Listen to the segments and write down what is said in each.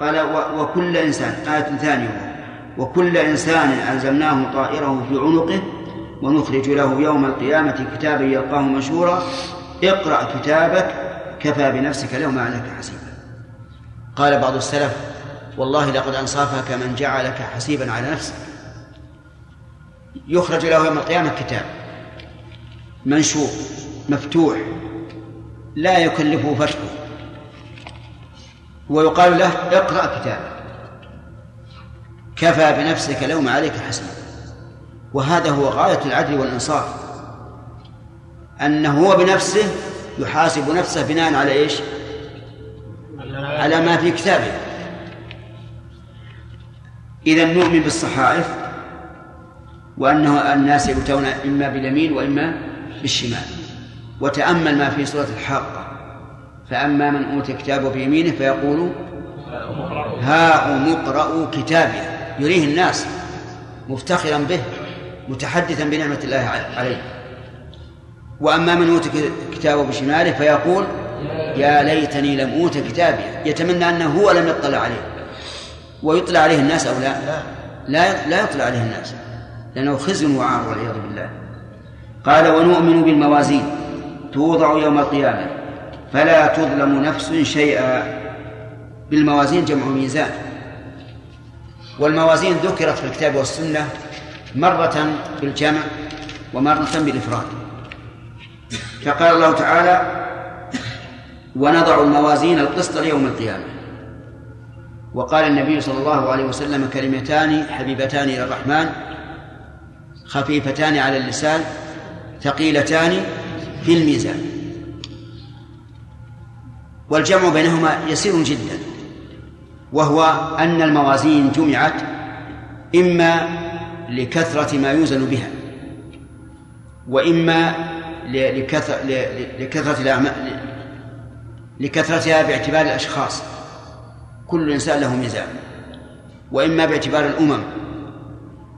قال وكل إنسان آية ثانية. وكل إنسان ألزمناه طائره في عنقه ونخرج له يوم القيامة كتابا يلقاه منشورا اقرأ كتابك كفى بنفسك اليوم عليك حسيبا. قال بعض السلف والله لقد أنصافك من جعلك حسيبا على نفسك. يخرج له يوم القيامة كتاب منشور مفتوح لا يكلفه فتحه. ويقال له اقرأ كتابك. كفى بنفسك اليوم عليك حسنا. وهذا هو غاية العدل والإنصاف. أنه هو بنفسه يحاسب نفسه بناء على إيش؟ على ما في كتابه. إذا نؤمن بالصحائف وأنه الناس يؤتون إما باليمين وإما بالشمال. وتأمل ما في سورة الحاقة فأما من أوتي كتابه بيمينه فيقول ها اقرأوا كتابي. يريه الناس مفتخرا به متحدثا بنعمة الله عليه. وأما من أوتي كتابه بشماله فيقول يا ليتني لم أوت كتابي. يتمنى أنه هو لم يطلع عليه. ويطلع عليه الناس أو لا؟ لا. لا يطلع عليه الناس لأنه خزي وعار والعياذ بالله. قال ونؤمن بالموازين توضع يوم القيامة. فلا تظلم نفس شيئا. بالموازين جمع ميزان. والموازين ذكرت في الكتاب والسنة مرة بالجمع ومرة بالإفراد. فقال الله تعالى ونضع الموازين القسط ليوم القيامة. وقال النبي صلى الله عليه وسلم كلمتان حبيبتان إلى الرحمن خفيفتان على اللسان ثقيلتان في الميزان. والجمع بينهما يسير جدا وهو أن الموازين جمعت إما لكثرة ما يوزن بها وإما لكثرة الأعمال لكثرتها باعتبار الأشخاص كل إنسان له ميزان وإما باعتبار الأمم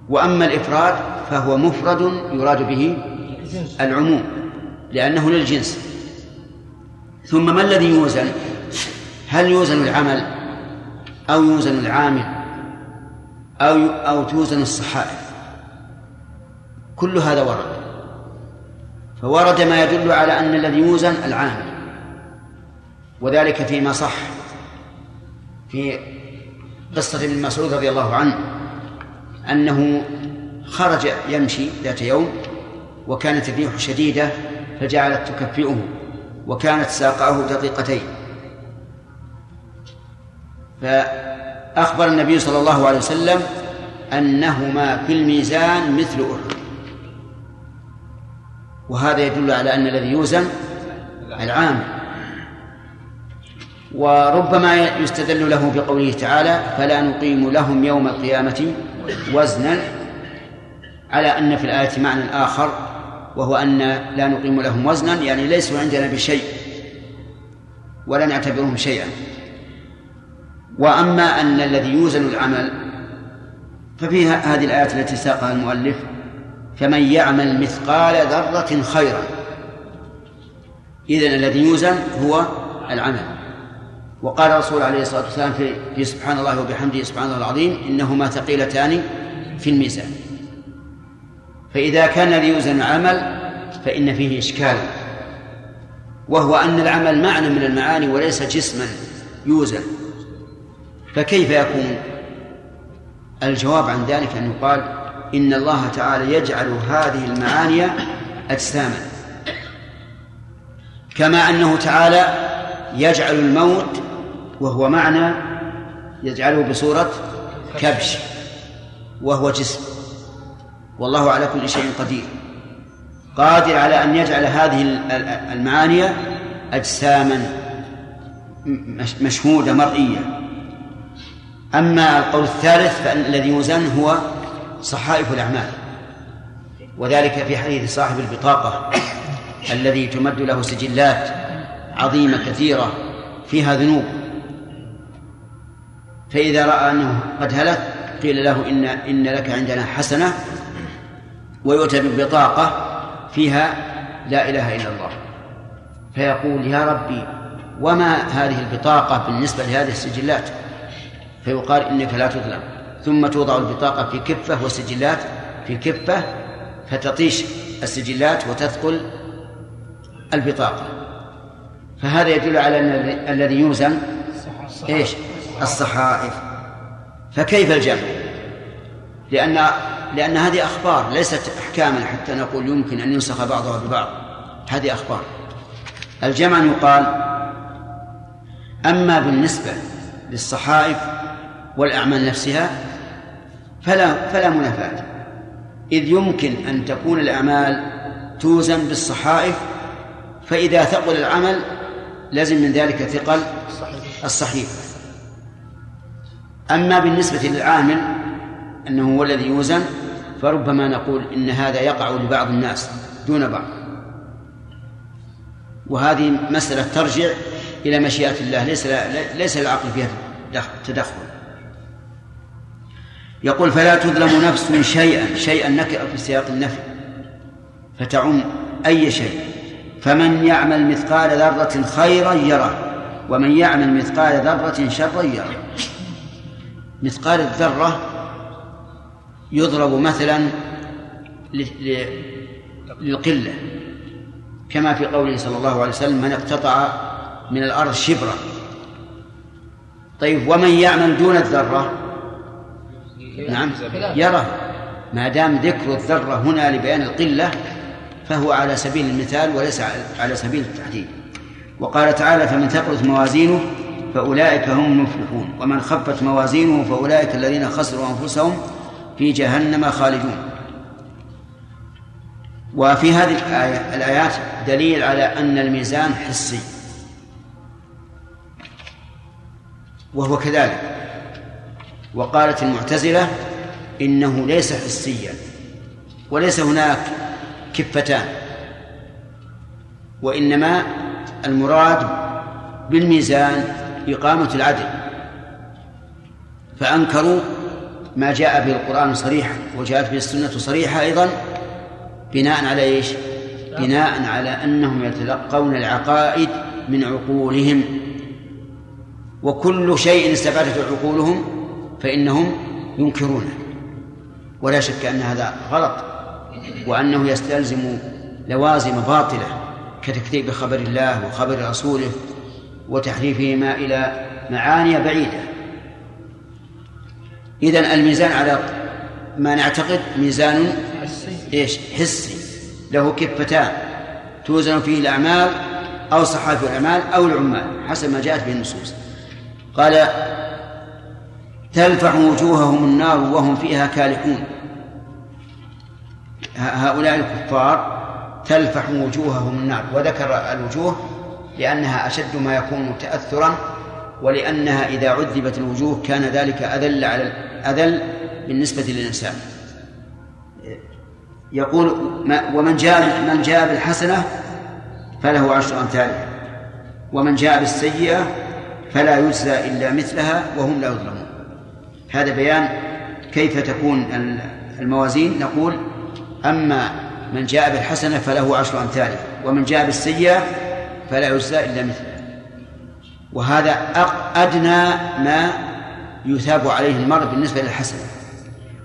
وأما الإفراد فهو مفرد يراد به العموم لأنه للجنس. ثم ما الذي يوزن؟ هل يوزن العمل أو يوزن العامل أو أو توزن الصحائف؟ كل هذا ورد. فورد ما يدل على أن الذي يوزن العامل. وذلك فيما صح في قصة ابن مسعود رضي الله عنه أنه خرج يمشي ذات يوم وكانت الريح شديدة فجعلت تكفئه. وكانت ساقعه دقيقتين. فأخبر النبي صلى الله عليه وسلم أنهما في الميزان مثل أحد. وهذا يدل على أن الذي يوزن العام. وربما يستدل له بقوله تعالى فلا نقيم لهم يوم القيامة وزنا على أن في الآية معنى آخر وهو أن لا نقيم لهم وزنا يعني ليسوا عندنا بشيء ولا نعتبرهم شيئا. وأما أن الذي يوزن العمل ففيها هذه الآيات التي ساقها المؤلف فمن يعمل مثقال ذرة خيرا. إذن الذي يوزن هو العمل. وقال الرسول عليه الصلاة والسلام في سبحان الله وبحمده سبحان الله العظيم إنهما ثقيلتان في الميزان. فإذا كان الذي يوزن العمل فإن فيه إشكالا وهو أن العمل معنى من المعاني وليس جسما يوزن. فكيف يكون؟ الجواب عن ذلك أن يقال إن الله تعالى يجعل هذه المعاني أجساما كما أنه تعالى يجعل الموت وهو معنى يجعله بصورة كبش وهو جسم. والله على كل شيء قدير. قادر على أن يجعل هذه المعاني أجساما مشهودة مرئية. أما القول الثالث فأن الذي يوزن هو صحائف الأعمال وذلك في حديث صاحب البطاقة الذي تمد له سجلات عظيمة كثيرة فيها ذنوب. فإذا رأى أنه قد هلك قيل له إن إن لك عندنا حسنة ويؤتى ببطاقة فيها لا إله إلا الله. فيقول يا ربي وما هذه البطاقة بالنسبة لهذه السجلات؟ فيقال إنك لا تظلم. ثم توضع البطاقة في كفة والسجلات في كفة فتطيش السجلات وتثقل البطاقة. فهذا يدل على أن الذي يوزن إيش؟ الصحائف. فكيف الجمع؟ لأن لأن هذه أخبار ليست أحكاما حتى نقول يمكن أن ينسخ بعضها ببعض. هذه أخبار. الجمع يقال أما بالنسبة للصحائف والأعمال نفسها فلا فلا منافاة. إذ يمكن أن تكون الأعمال توزن بالصحائف فإذا ثقل العمل لازم من ذلك ثقل الصحيفة أما بالنسبة للعامل أنه هو الذي يوزن فربما نقول إن هذا يقع لبعض الناس دون بعض. وهذه مسألة ترجع إلى مشيئة الله ليس ليس العقل فيها تدخل. يقول فلا تظلم نفس شيئا شيئا نكر في سياق النفي فتعم أي شيء. فمن يعمل مثقال ذرة خيرا يره ومن يعمل مثقال ذرة شرا يره. مثقال الذرة يضرب مثلا للقلة كما في قوله صلى الله عليه وسلم من اقتطع من الأرض شبرا طيب ومن يعمل دون الذرة؟ نعم يرى. ما دام ذكر الذرة هنا لبيان القلة فهو على سبيل المثال وليس على سبيل التحديد. وقال تعالى فمن ثقلت موازينه فأولئك هم المفلحون ومن خفت موازينه فأولئك الذين خسروا أنفسهم في جهنم خالدون. وفي هذه الآية الآيات دليل على أن الميزان حسي. وهو كذلك. وقالت المعتزلة إنه ليس حسيا وليس هناك كفتان وإنما المراد بالميزان إقامة العدل. فأنكروا ما جاء به القرآن صريحا وجاءت به السنة صريحة أيضا بناء على إيش؟ بناء على أنهم يتلقون العقائد من عقولهم. وكل شيء استفادته عقولهم فإنهم ينكرونه. ولا شك أن هذا غلط وأنه يستلزم لوازم باطلة كتكذيب خبر الله وخبر رسوله وتحريفهما إلى معاني بعيدة. إذن الميزان على ما نعتقد ميزان إيش؟ حسي. له كفتان. توزن فيه الأعمال أو صحائف الأعمال أو العمال حسب ما جاءت به النصوص. قال تلفح وجوههم النار وهم فيها كالحون. هؤلاء الكفار تلفح وجوههم النار. وذكر الوجوه لأنها أشد ما يكون تأثرا ولأنها إذا عذبت الوجوه كان ذلك أذل على أذل بالنسبة للإنسان. يقول ومن جاء من جاء بالحسنة فله عشر أمثالها. ومن جاء بالسيئة فلا يجزى إلا مثلها وهم لا يظلمون. هذا بيان كيف تكون الموازين. نقول أما من جاء بالحسنة فله عشر أمثالها ومن جاء بالسيئة فلا يجزى إلا مثله وهذا أدنى ما يثاب عليه المرء بالنسبة للحسنة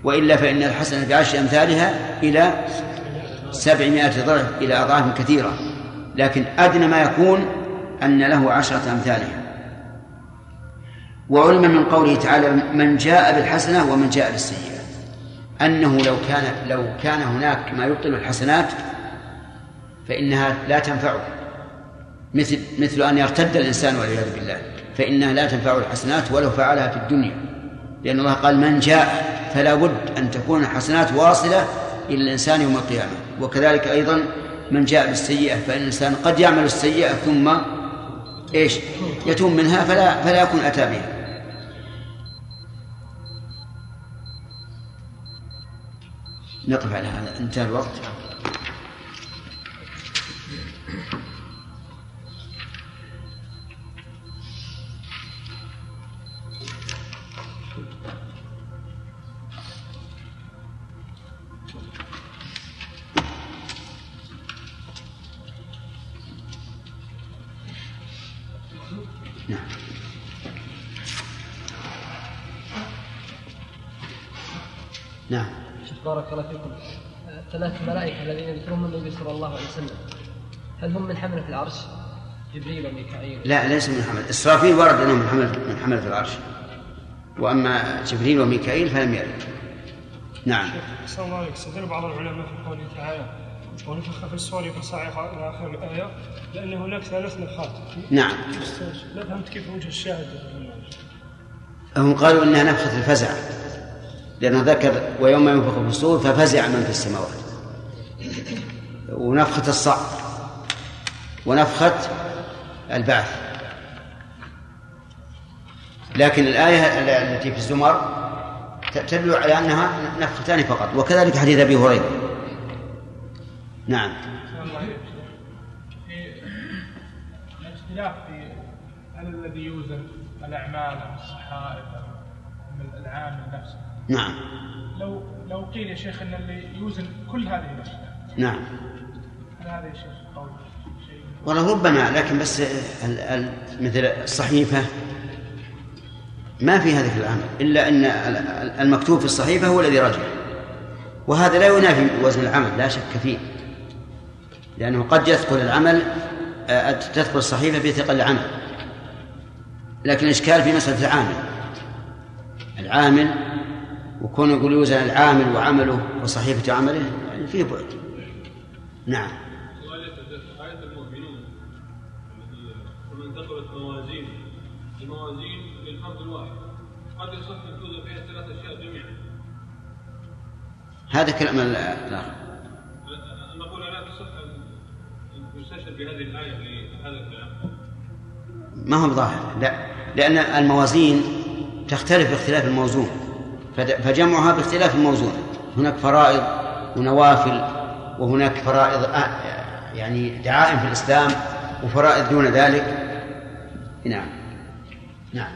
وإلا فإن الحسنة بعشر أمثالها إلى سبعمائة ضعف إلى أضعاف كثيرة. لكن أدنى ما يكون أن له عشرة أمثالها. وعلم من قوله تعالى من جاء بالحسنة ومن جاء بالسيئة. أنه لو كان لو كان هناك ما يبطل الحسنات فإنها لا تنفعه. مثل مثل أن يرتد الإنسان والعياذ بالله. فإنها لا تنفع الحسنات ولو فعلها في الدنيا. لأن الله قال من جاء فلا بد أن تكون الحسنات واصلة إلى الإنسان يوم القيامة. وكذلك أيضا من جاء بالسيئة فإن الإنسان قد يعمل السيئة ثم إيش؟ يتوب منها فلا فلا يكون أتى بها. نقف على هذا. انتهى الوقت. ثلاث ملائكة الذين ذكرهم النبي صلى الله عليه وسلم. هل هم من حملة العرش؟ جبريل وميكائيل. لا ليس من حملة. إسرافيل ورد أنهم من حملة من حملة العرش. وأما جبريل وميكائيل فلم يرد. نعم. أحسن الله عليك استدل بعض العلماء في قوله تعالى ونفخ في الصور فصعق إلى آخر الآية لأن هناك ثلاث نفخات. نعم. لا فهمت كيف وجه الشاهد. هم قالوا إنها نفخة الفزع. لأنه ذكر ويوم ينفخ في الصور ففزع من في السماوات. ونفخة الصعق. ونفخة البعث. لكن الآية التي في الزمر تدل على أنها نفختان فقط وكذلك حديث أبي هريرة. نعم. الاختلاف في هل الذي يوزن الأعمال أم الصحائف أم العامل نفسه نعم. لو لو قيل يا شيخ أن اللي يوزن كل هذه الأشياء. نعم. هل هذا يا شيخ قول والله ربما لكن بس مثل الصحيفة. ما في هذا العمل إلا أن المكتوب في الصحيفة هو الذي رجع وهذا لا ينافي وزن العمل لا شك فيه. لأنه قد يثقل العمل آه، تثقل الصحيفة بثقل العمل. لكن الإشكال في مسألة العامل. العامل وكون يقول يوزن العامل وعمله وصحيفة عمله يعني فيه بعد. نعم. آية المؤمنون ومن ثقلت موازينه الموازين الواحد قد يصح فيها أشياء جميعا هذا كلام الآخر. نقول لا تصح يستشهد بهذه الآية لهذا الكلام ما هو ظاهر لا لأن الموازين تختلف باختلاف الموزون. فجمعها باختلاف الموزون. هناك فرائض ونوافل وهناك فرائض يعني دعائم في الإسلام وفرائض دون ذلك. نعم. نعم.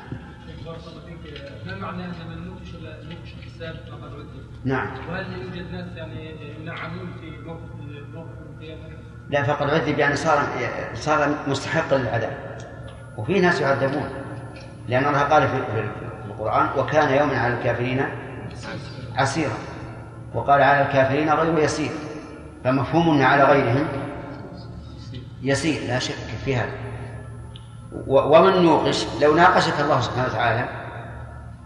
ما معنى من نوقش نوقش الحساب فقد ردي نعم. وهل يوجد ناس يعني ينعمون في موقف موقف القيامة؟ لا فقد عذب يعني صار صار مستحقا للعذاب. وفي ناس يعذبون لأن الله قال في القرآن وكان يوما على الكافرين عسيرا. وقال على الكافرين غير يسير. فمفهوم على غيرهم يسير لا شك في هذا. ومن نوقش لو ناقشك الله سبحانه وتعالى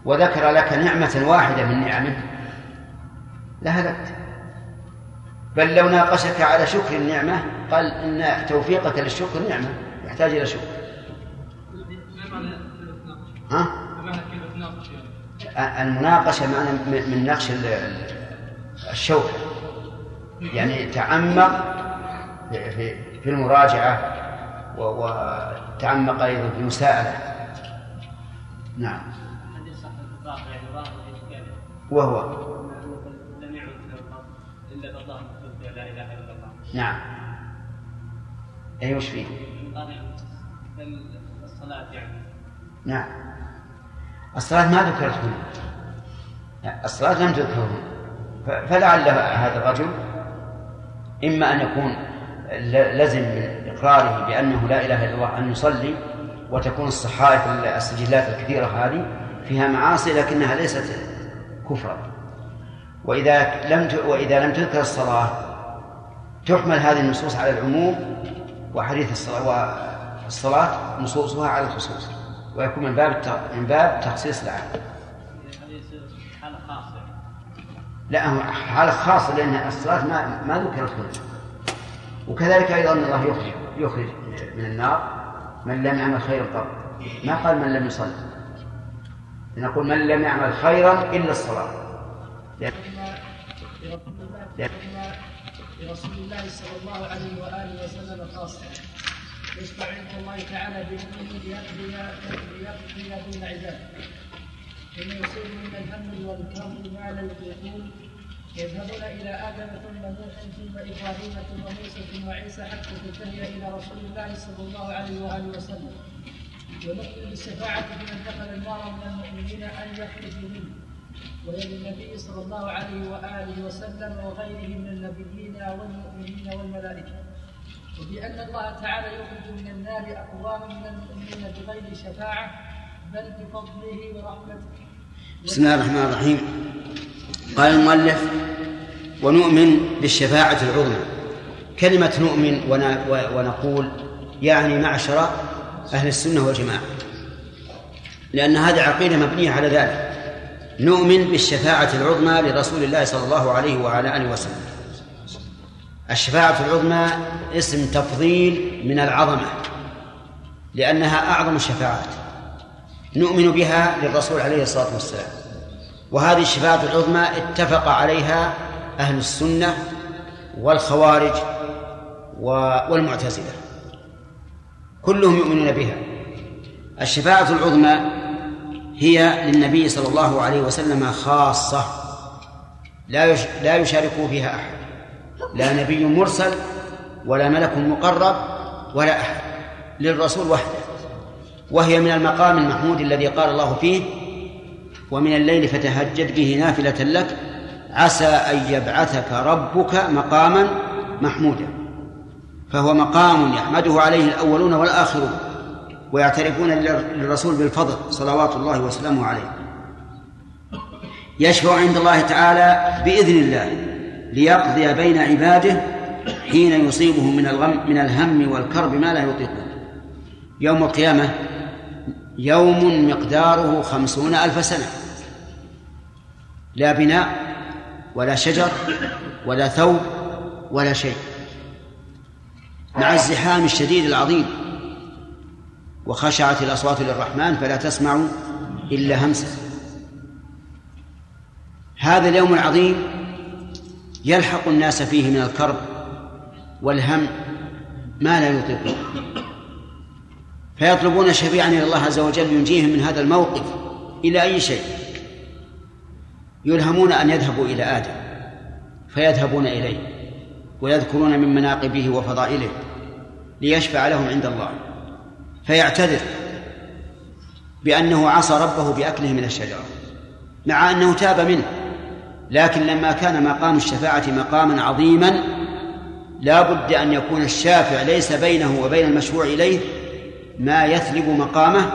وذكر لك نعمة واحدة من نعمه لهلكت بل لو ناقشك على شكر النعمة قال إن توفيقك للشكر نعمة يحتاج إلى شكر. ها؟ المناقشة معنى من نقش الشوكة يعني تعمق في في المراجعة وتعمق أيضا في المساءلة. نعم. وهو. نعم. أي وش فيه؟ الصلاة يعني؟ نعم. الصلاة ما ذكرت هنا. الصلاة لم تذكر هنا. فلعل هذا الرجل إما أن يكون لزم من إقراره بأنه لا إله إلا الله أن يصلي وتكون الصحائف السجلات الكثيرة هذه فيها معاصي لكنها ليست كفرا. وإذا لم وإذا لم تذكر الصلاة تحمل هذه النصوص على العموم وحديث الصلاة والصلاة نصوصها على الخصوص. ويكون من باب من باب تخصيص العام. حالة خاصة. لا هو حالة خاصة لأن الصلاة ما ما ذكرت هنا. وكذلك أيضا الله يخرج يخرج من النار من لم يعمل خيرا قط ما قال من لم يصلي نقول من لم يعمل خيرا إلا الصلاة لرسول الله صلى الله عليه وآله وسلم خاصة عند الله تعالى بأمره ليقضي ليقضي بين عباده ثم يصيب من الهم والكرب ما لا يطيقون يذهبون إلى آدم ثم نوح ثم إبراهيم ثم موسى ثم عيسى حتى تنتهي إلى رسول الله صلى الله عليه وآله وسلم. ونؤمن بالشفاعة بمن دخل النار من المؤمنين أن يخرجوا منه. وللنبي صلى الله عليه وآله وسلم وغيره من النبيين والمؤمنين والملائكة. وبأن الله تعالى يخرج من النار أقواما من المؤمنين بغير شفاعة بل بفضله ورحمته. بسم الله الرحمن الرحيم. قال المؤلف ونؤمن بالشفاعة العظمى. كلمة نؤمن ونقول يعني معشر أهل السنة والجماعة. لأن هذه عقيدة مبنية على ذلك. نؤمن بالشفاعة العظمى لرسول الله صلى الله عليه وعلى آله وسلم. الشفاعة العظمى اسم تفضيل من العظمة لأنها أعظم الشفاعات نؤمن بها للرسول عليه الصلاة والسلام. وهذه الشفاعة العظمى اتفق عليها أهل السنة والخوارج والمعتزلة كلهم يؤمنون بها. الشفاعة العظمى هي للنبي صلى الله عليه وسلم خاصة لا لا يشارك فيها أحد. لا نبي مرسل ولا ملك مقرب ولا أحد للرسول وحده وهي من المقام المحمود الذي قال الله فيه ومن الليل فتهجد به نافلة لك عسى أن يبعثك ربك مقاما محمودا فهو مقام يحمده عليه الأولون والآخرون ويعترفون للرسول بالفضل صلوات الله وسلامه عليه. يشفع عند الله تعالى بإذن الله ليقضي بين عباده حين يصيبهم من الغم من الهم والكرب ما لا يطيقون. يوم القيامة يوم مقداره خمسون ألف سنة. لا بناء ولا شجر ولا ثوب ولا شيء. مع الزحام الشديد العظيم وخشعت الأصوات للرحمن فلا تسمع إلا همسا هذا اليوم العظيم يلحق الناس فيه من الكرب والهم ما لا يطيقون. فيطلبون شفيعا إلى الله عز وجل ينجيهم من هذا الموقف إلى أي شيء؟ يلهمون أن يذهبوا إلى آدم فيذهبون إليه ويذكرون من مناقبه وفضائله ليشفع لهم عند الله فيعتذر بأنه عصى ربه بأكله من الشجرة مع أنه تاب منه. لكن لما كان مقام الشفاعة مقاما عظيما لا بد أن يكون الشافع ليس بينه وبين المشروع إليه ما يثلب مقامه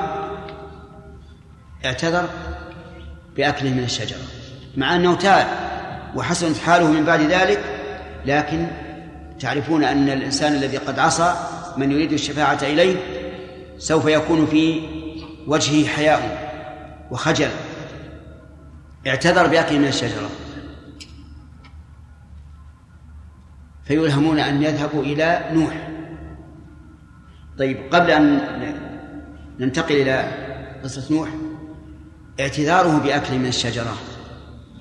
اعتذر بأكله من الشجرة. مع أنه تاب وحسنت حاله من بعد ذلك لكن تعرفون أن الإنسان الذي قد عصى من يريد الشفاعة إليه سوف يكون في وجهه حياء وخجل. اعتذر بأكل من الشجرة. فيلهمون أن يذهبوا إلى نوح. طيب قبل أن ننتقل إلى قصة نوح اعتذاره بأكل من الشجرة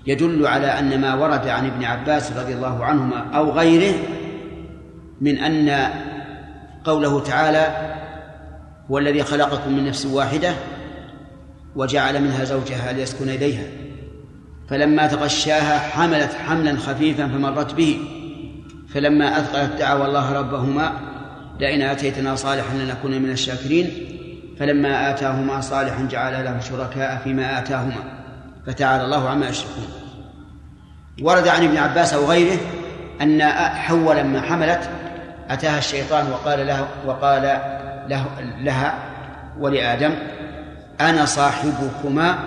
يدل على أن ما ورد عن ابن عباس رضي الله عنهما أو غيره من أن قوله تعالى هو الذي خلقكم من نفس واحدة وجعل منها زوجها ليسكن إليها فلما تغشاها حملت حملا خفيفا فمرت به. فلما أثقلت دعوا الله ربهما لئن آتيتنا صالحا لنكون من الشاكرين. فلما آتاهما صالحا جعل له شركاء فيما آتاهما فتعالى الله عما يشركون. ورد عن ابن عباس أو غيره أن حواء لما حملت أتاها الشيطان وقال له وقال له لها ولآدم أنا صاحبكما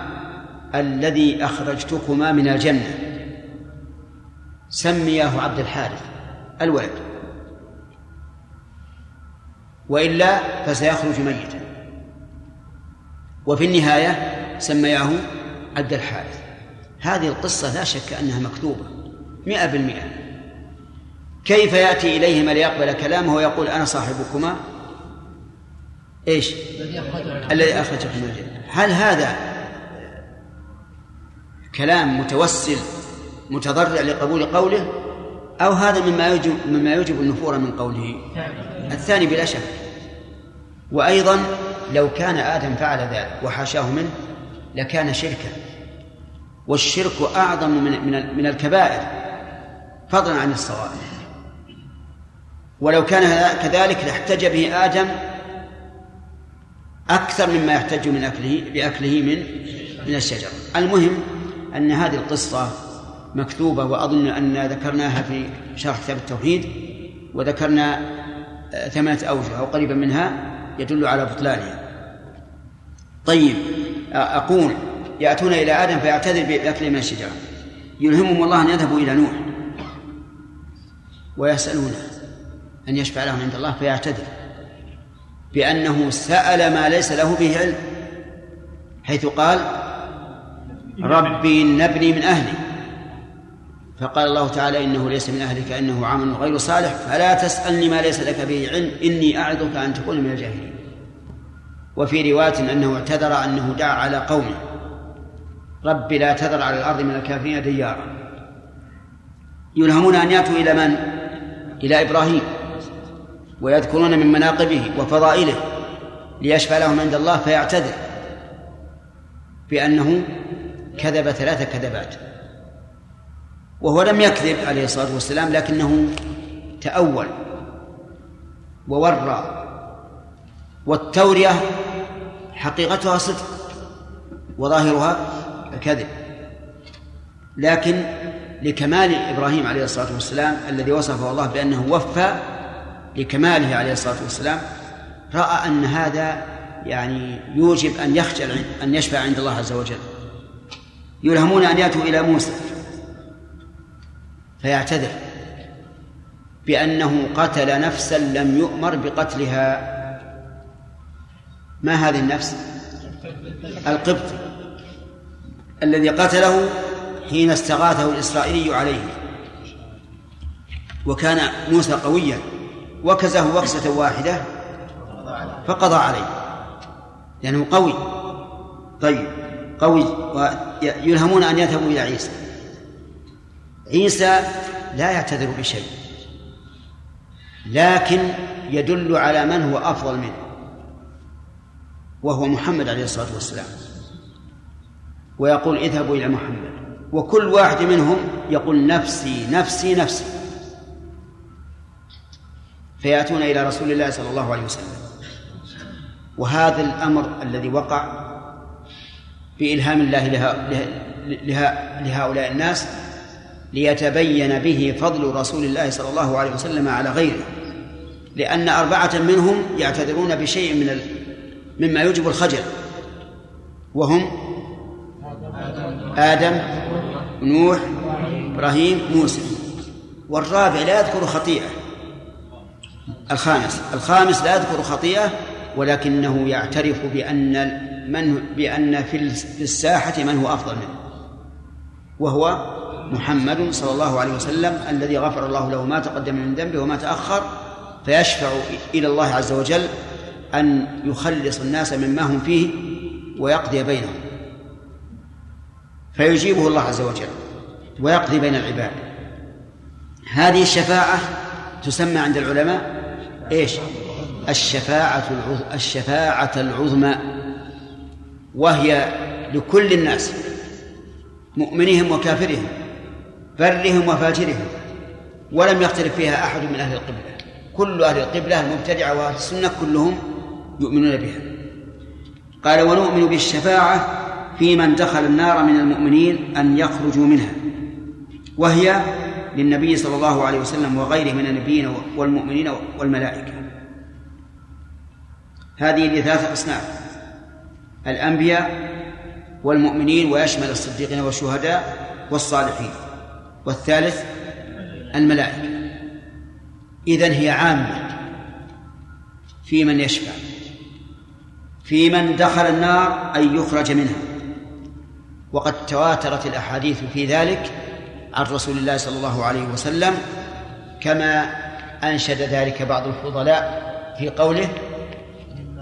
الذي أخرجتكما من الجنة. سمياه عبد الحارث. الولد. وإلا فسيخرج ميتا. وفي النهاية سمياه عبد الحارث. هذه القصة لا شك أنها مكتوبة. مئة بالمئة. كيف يأتي إليهما ليقبل كلامه ويقول أنا صاحبكما؟ إيش؟ الذي أخرجكم من الجنة هل هذا كلام متوسل متضرع لقبول قوله أو هذا مما يجب مما يجب النفور من قوله. الثاني بلا شك وأيضا لو كان آدم فعل ذلك وحاشاه منه لكان شركا. والشرك أعظم من من من الكبائر فضلا عن الصواب. ولو كان كذلك لاحتج به آدم أكثر مما يحتج من أكله بأكله من من الشجرة. المهم أن هذه القصة مكتوبة وأظن أن ذكرناها في شرح كتاب التوحيد وذكرنا آه، ثمانية أوجه أو قريبا منها يدل على بطلانها. طيب أقول يأتون إلى آدم فيعتذر بأكله من الشجرة. يلهمهم الله أن يذهبوا إلى نوح ويسألونه أن يشفع لهم عند الله فيعتذر بأنه سأل ما ليس له به علم حيث قال ربي إن ابني من أهلي. فقال الله تعالى إنه ليس من أهلك إنه عمل غير صالح فلا تسألني ما ليس لك به علم إني أعظك أن تكون من الجاهلين. وفي رواية أنه اعتذر أنه دعا على قومه. رب لا تذر على الأرض من الكافرين ديارا. يلهمون أن يأتوا إلى من؟ إلى إبراهيم ويذكرون من مناقبه وفضائله ليشفع لهم عند الله فيعتذر بأنه كذب ثلاث كذبات. وهو لم يكذب عليه الصلاة والسلام لكنه تأول وورى. والتورية حقيقتها صدق وظاهرها كذب. لكن لكمال إبراهيم عليه الصلاة والسلام الذي وصفه الله بأنه وفى لكماله عليه الصلاة والسلام رأى أن هذا يعني يوجب أن يخجل أن يشفع عند الله عز وجل. يلهمون أن يأتوا إلى موسى فيعتذر بأنه قتل نفسا لم يؤمر بقتلها. ما هذه النفس؟ القبط الذي قتله حين استغاثه الإسرائيلي عليه. وكان موسى قويا وكزه وكسة واحدة فقضى عليه لأنه قوي. طيب قوي ويلهمون أن يذهبوا إلى عيسى. عيسى لا يعتذر بشيء لكن يدل على من هو أفضل منه وهو محمد عليه الصلاة والسلام. ويقول اذهبوا إلى محمد. وكل واحد منهم يقول نفسي نفسي نفسي. فيأتون إلى رسول الله صلى الله عليه وسلم. وهذا الأمر الذي وقع بإلهام الله لها لها لهؤلاء الناس ليتبين به فضل رسول الله صلى الله عليه وسلم على غيره. لأن أربعة منهم يعتذرون بشيء من مما يوجب الخجل. وهم آدم نوح إبراهيم موسى. والرابع لا يذكر خطيئة. الخامس الخامس لا يذكر خطيئة ولكنه يعترف بأن من بأن في الساحة من هو أفضل منه وهو محمد صلى الله عليه وسلم الذي غفر الله له ما تقدم من ذنبه وما تأخر فيشفع إلى الله عز وجل أن يخلص الناس مما هم فيه ويقضي بينهم. فيجيبه الله عز وجل ويقضي بين العباد. هذه الشفاعة تسمى عند العلماء إيش؟ الشفاعة الشفاعة العظمى. وهي لكل الناس مؤمنهم وكافرهم برهم وفاجرهم ولم يختلف فيها أحد من أهل القبلة كل أهل القبلة المبتدعة وأهل السنة كلهم يؤمنون بها. قال ونؤمن بالشفاعة في من دخل النار من المؤمنين أن يخرجوا منها وهي للنبي صلى الله عليه وسلم وغيره من النبيين والمؤمنين والملائكة. هذه لثلاثة أصناف. الأنبياء والمؤمنين ويشمل الصديقين والشهداء والصالحين. والثالث الملائكة. إذن هي عامة في من يشفع في من دخل النار أن يخرج منها. وقد تواترت الأحاديث في ذلك عن رسول الله صلى الله عليه وسلم كما أنشد ذلك بعض الفضلاء في قوله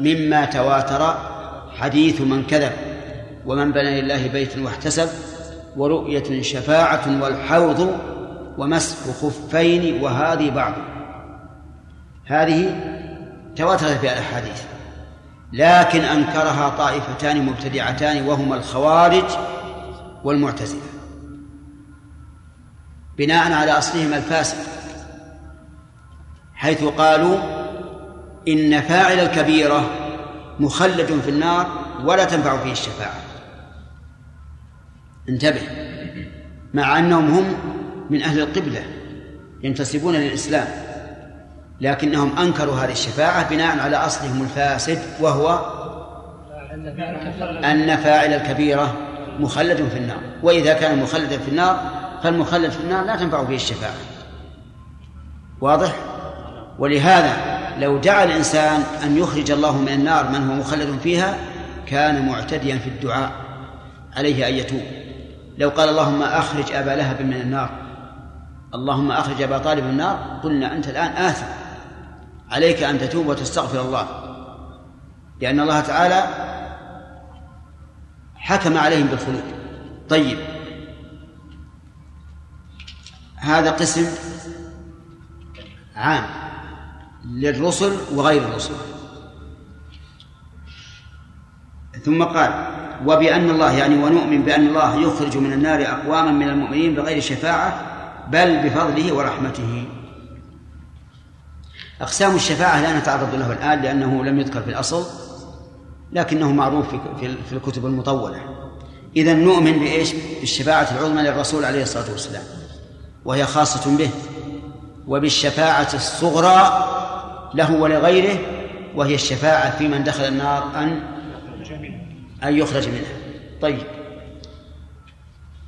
مما تواتر حديث من كذب ومن بنى لله بيتا واحتسب ورؤية شفاعة والحوض ومسح خفين وهذه بعض. هذه تواترت فيها الأحاديث. لكن أنكرها طائفتان مبتدعتان وهما الخوارج والمعتزلة. بناء على أصلهما الفاسد حيث قالوا إن فاعل الكبيرة مخلد في النار ولا تنفع فيه الشفاعة. انتبه. مع أنهم هم من أهل القبلة ينتسبون للإسلام لكنهم أنكروا هذه الشفاعة بناء على أصلهم الفاسد وهو أن فاعل الكبيرة مخلد في النار. وإذا كان مخلدا في النار فالمخلد في النار لا تنفع فيه الشفاعة. واضح؟ ولهذا لو دعا الإنسان أن يخرج الله من النار من هو مخلد فيها كان معتديا في الدعاء عليه أن يتوب. لو قال اللهم أخرج أبا لهب من النار اللهم أخرج أبا طالب من النار قلنا أنت الآن آثم. عليك أن تتوب وتستغفر الله. لأن الله تعالى حكم عليهم بالخلود. طيب. هذا قسم عام. للرسل وغير الرسل. ثم قال وبأن الله يعني ونؤمن بأن الله يخرج من النار أقواما من المؤمنين بغير شفاعة بل بفضله ورحمته. أقسام الشفاعة لا نتعرض له الآن لأنه لم يذكر في الأصل لكنه معروف في الكتب المطولة. إذا نؤمن بإيش؟ بالشفاعة العظمى للرسول عليه الصلاة والسلام وهي خاصة به وبالشفاعة الصغرى له ولغيره وهي الشفاعة في من دخل النار أن أن يخرج منها. طيب.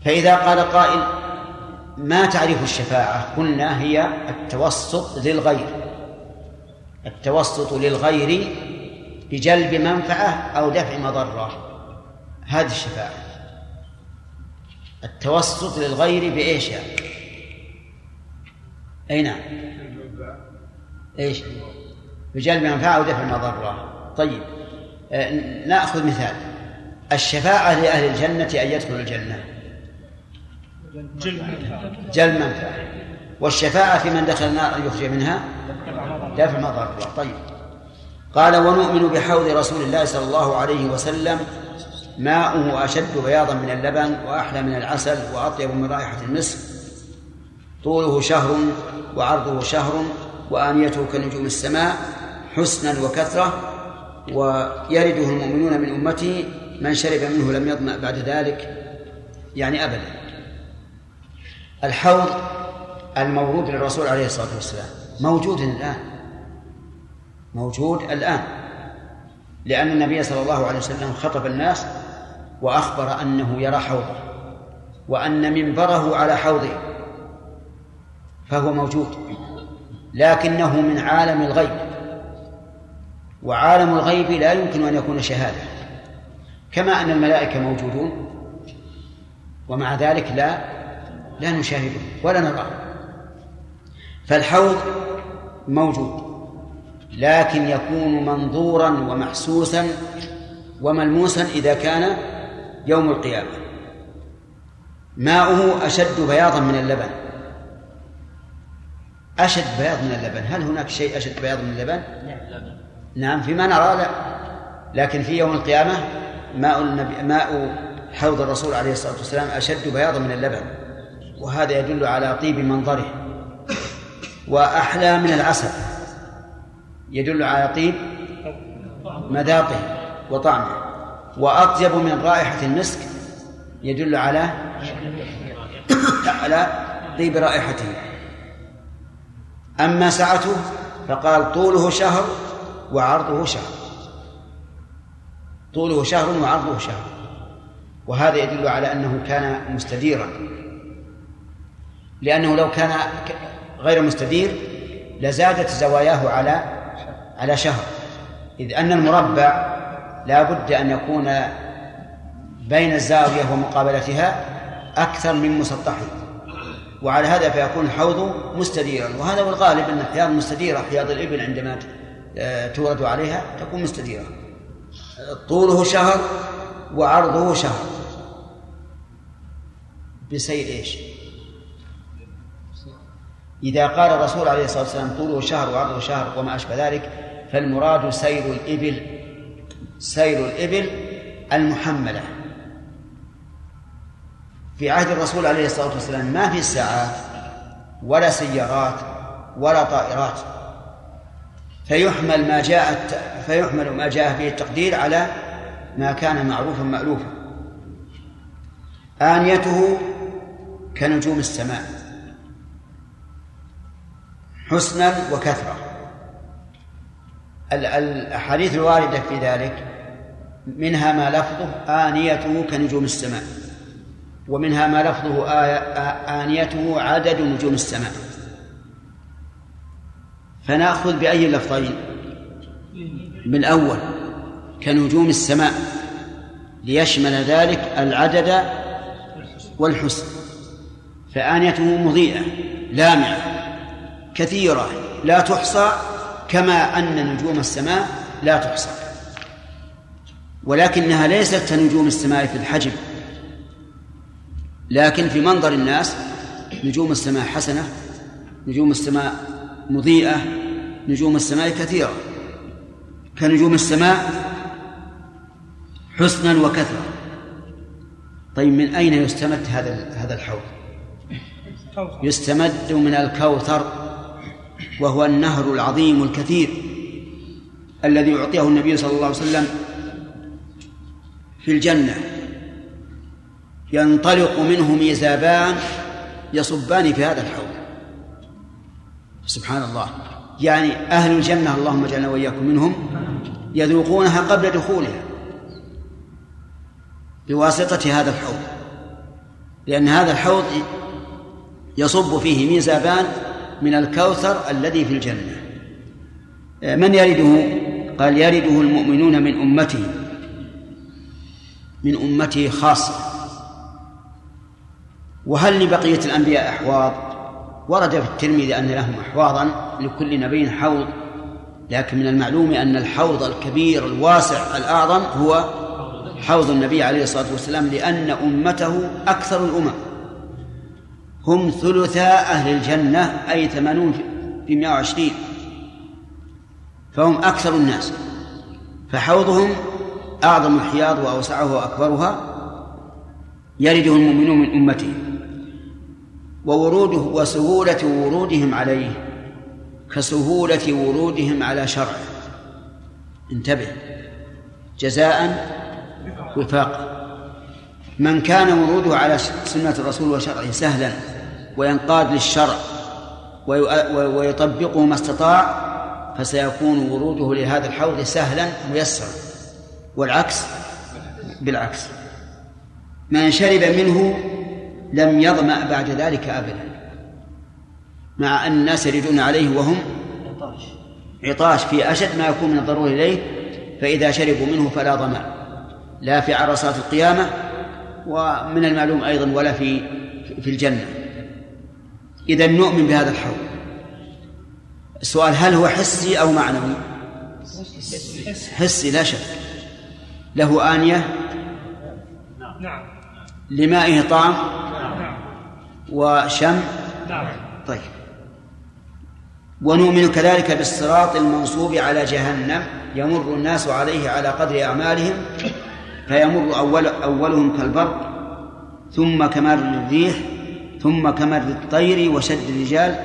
فإذا قال قائل ما تعريف الشفاعة؟ قلنا هي التوسط للغير. التوسط للغير بجلب منفعة أو دفع مضرة. هذه الشفاعة. التوسط للغير بإيش يعني؟ أي نعم. إيش؟ بجلب منفعة أو دفع مضرة. طيب. آه نأخذ مثال. الشفاعة لأهل الجنة أن يدخلوا الجنة. جلب منفعة والشفاعة في من دخل النار أن يخرج منها؟ دفع مضرة. طيب. قال ونؤمن بحوض رسول الله صلى الله عليه وسلم. ماؤه أشد بياضا من اللبن وأحلى من العسل وأطيب من رائحة المسك. طوله شهر وعرضه شهر وآنيته كنجوم السماء حسنا وكثرة ويرده المؤمنون من أمته من شرب منه لم يظمأ بعد ذلك يعني أبدا. الحوض المورود للرسول عليه الصلاة والسلام موجود الآن موجود الآن لأن النبي صلى الله عليه وسلم خطب الناس وأخبر أنه يرى حوضه وأن منبره على حوضه فهو موجود. لكنه من عالم الغيب. وعالم الغيب لا يمكن أن يكون شهادة كما أن الملائكة موجودون ومع ذلك لا لا نشاهده ولا نراه فالحوض موجود لكن يكون منظورا ومحسوسا وملموسا إذا كان يوم القيامة. ماؤه أشد بياضا من اللبن. أشد بياض من اللبن. هل هناك شيء أشد بياض من اللبن؟ نعم فيما نرى لا. لكن في يوم القيامة ماء النبي ماء حوض الرسول عليه الصلاة والسلام أشد بياضا من اللبن وهذا يدل على طيب منظره. وأحلى من العسل يدل على طيب مذاقه وطعمه. وأطيب من رائحة المسك يدل على على طيب رائحته. أما سعته فقال طوله شهر وعرضه شهر. طوله شهر وعرضه شهر. وهذا يدل على أنه كان مستديرا. لأنه لو كان غير مستدير لزادت زواياه على على شهر. إذ أن المربع لا بد أن يكون بين الزاوية ومقابلتها أكثر من مسطحه. وعلى هذا فيكون الحوض مستديرا. وهذا هو الغالب أن الحياض مستديرة حياض الإبل عندما تورد عليها تكون مستديرة. طوله شهر وعرضه شهر. بسير إيش؟ إذا قال الرسول عليه الصلاة والسلام طوله شهر وعرضه شهر وما أشبه ذلك فالمراد سير الإبل سير الإبل المحملة. في عهد الرسول عليه الصلاة والسلام ما في ساعات ولا سيارات ولا طائرات. فيحمل ما جاءت فيحمل ما جاء به التقدير على ما كان معروفا مألوفا. آنيته كنجوم السماء. حسنا وكثرة الأحاديث الواردة في ذلك منها ما لفظه آنيته كنجوم السماء. ومنها ما لفظه آنيته عدد نجوم السماء. فنأخذ بأي اللفظين بالأول كنجوم السماء ليشمل ذلك العدد والحسن. فآنيته مضيئة لامعة كثيرة لا تحصى كما أن نجوم السماء لا تحصى. ولكنها ليست كنجوم السماء في الحجم. لكن في منظر الناس نجوم السماء حسنة نجوم السماء مضيئة نجوم السماء كثيرة. كنجوم السماء حسنا وكثرة. طيب من أين يستمد هذا هذا الحوض؟ يستمد من الكوثر وهو النهر العظيم الكثير الذي يعطيه النبي صلى الله عليه وسلم في الجنة. ينطلق منه ميزابان يصبان في هذا الحوض. سبحان الله. يعني أهل الجنة اللهم اجعلنا وإياكم منهم يذوقونها قبل دخولها بواسطة هذا الحوض. لأن هذا الحوض يصب فيه ميزابان من الكوثر الذي في الجنة. من يرده؟ قال يرده المؤمنون من أمته من أمته خاصة. وهل لبقية الأنبياء أحواض؟ ورد في الترمذي أن لهم أحواضا لكل نبي حوض. لكن من المعلوم أن الحوض الكبير الواسع الأعظم هو حوض النبي عليه الصلاة والسلام لأن أمته أكثر الأمم. هم ثلثا أهل الجنة أي ثمانون في مئة وعشرين. فهم أكثر الناس. فحوضهم أعظم الحياض وأوسعه وأكبرها يرده المؤمنون من أمته. ووروده وسهولة ورودهم عليه. كسهولة ورودهم على شرعه انتبه. جزاء وفاقا. من كان وروده على سنة الرسول وشرعه سهلا وينقاد للشرع ويطبقه ما استطاع فسيكون وروده لهذا الحوض سهلا ميسرا. والعكس بالعكس. من شرب منه لم يظمأ بعد ذلك أبدا مع أن الناس يريدون عليه وهم عطاش. في أشد ما يكون من الضروري إليه فإذا شربوا منه فلا ظمأ لا في عرصات القيامة ومن المعلوم أيضا ولا في في الجنة. إذا نؤمن بهذا الحوض. السؤال هل هو حسي أو معنوي؟ حسي لا شك. له آنية؟ نعم. لمائه طعم وشم؟ نعم. طيب. ونؤمن كذلك بالصراط المنصوب على جهنم يمر الناس عليه على قدر أعمالهم فيمر أول أولهم كالبرق ثم كمر الريح ثم كمر الطير وشد الرجال.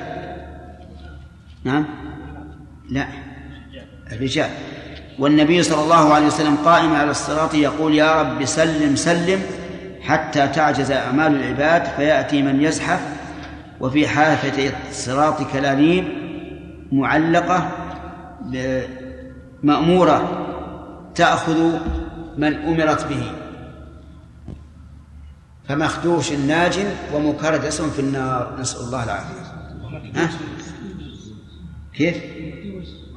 نعم. لا. الرجال. والنبي صلى الله عليه وسلم قائم على الصراط يقول يا رب سلم سلم. حتى تعجز أعمال العباد فيأتي من يزحف وفي حافة الصراط كلاليب معلقة مأمورة تأخذ من أمرت به. فمخدوش ناج ومكردس في النار. نسأل الله العافية. ها؟ كيف؟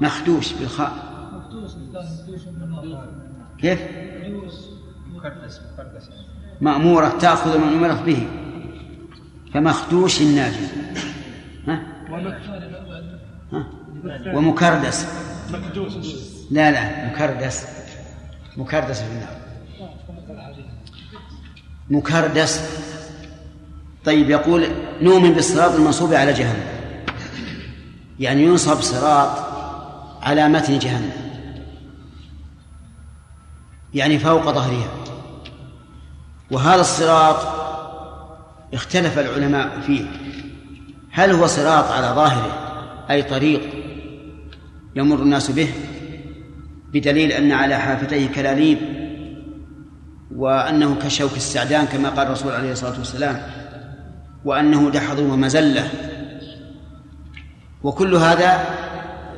مخدوش بالخاء. كيف؟ مأمورة تأخذ من أمرت به فمخدوش الناجي ها؟ ها؟ ومكردس. لا لا مكردس. مكردس في النار. مكردس. طيب يقول نؤمن بالصراط المنصوب على جهنم. يعني ينصب صراط على متن جهنم. يعني فوق ظهرها. وهذا الصراط اختلف العلماء فيه. هل هو صراط على ظاهره أي طريق يمر الناس به بدليل أن على حافتيه كلاليب وأنه كشوك السعدان كما قال الرسول عليه الصلاة والسلام وأنه دحض ومزلة؟ وكل هذا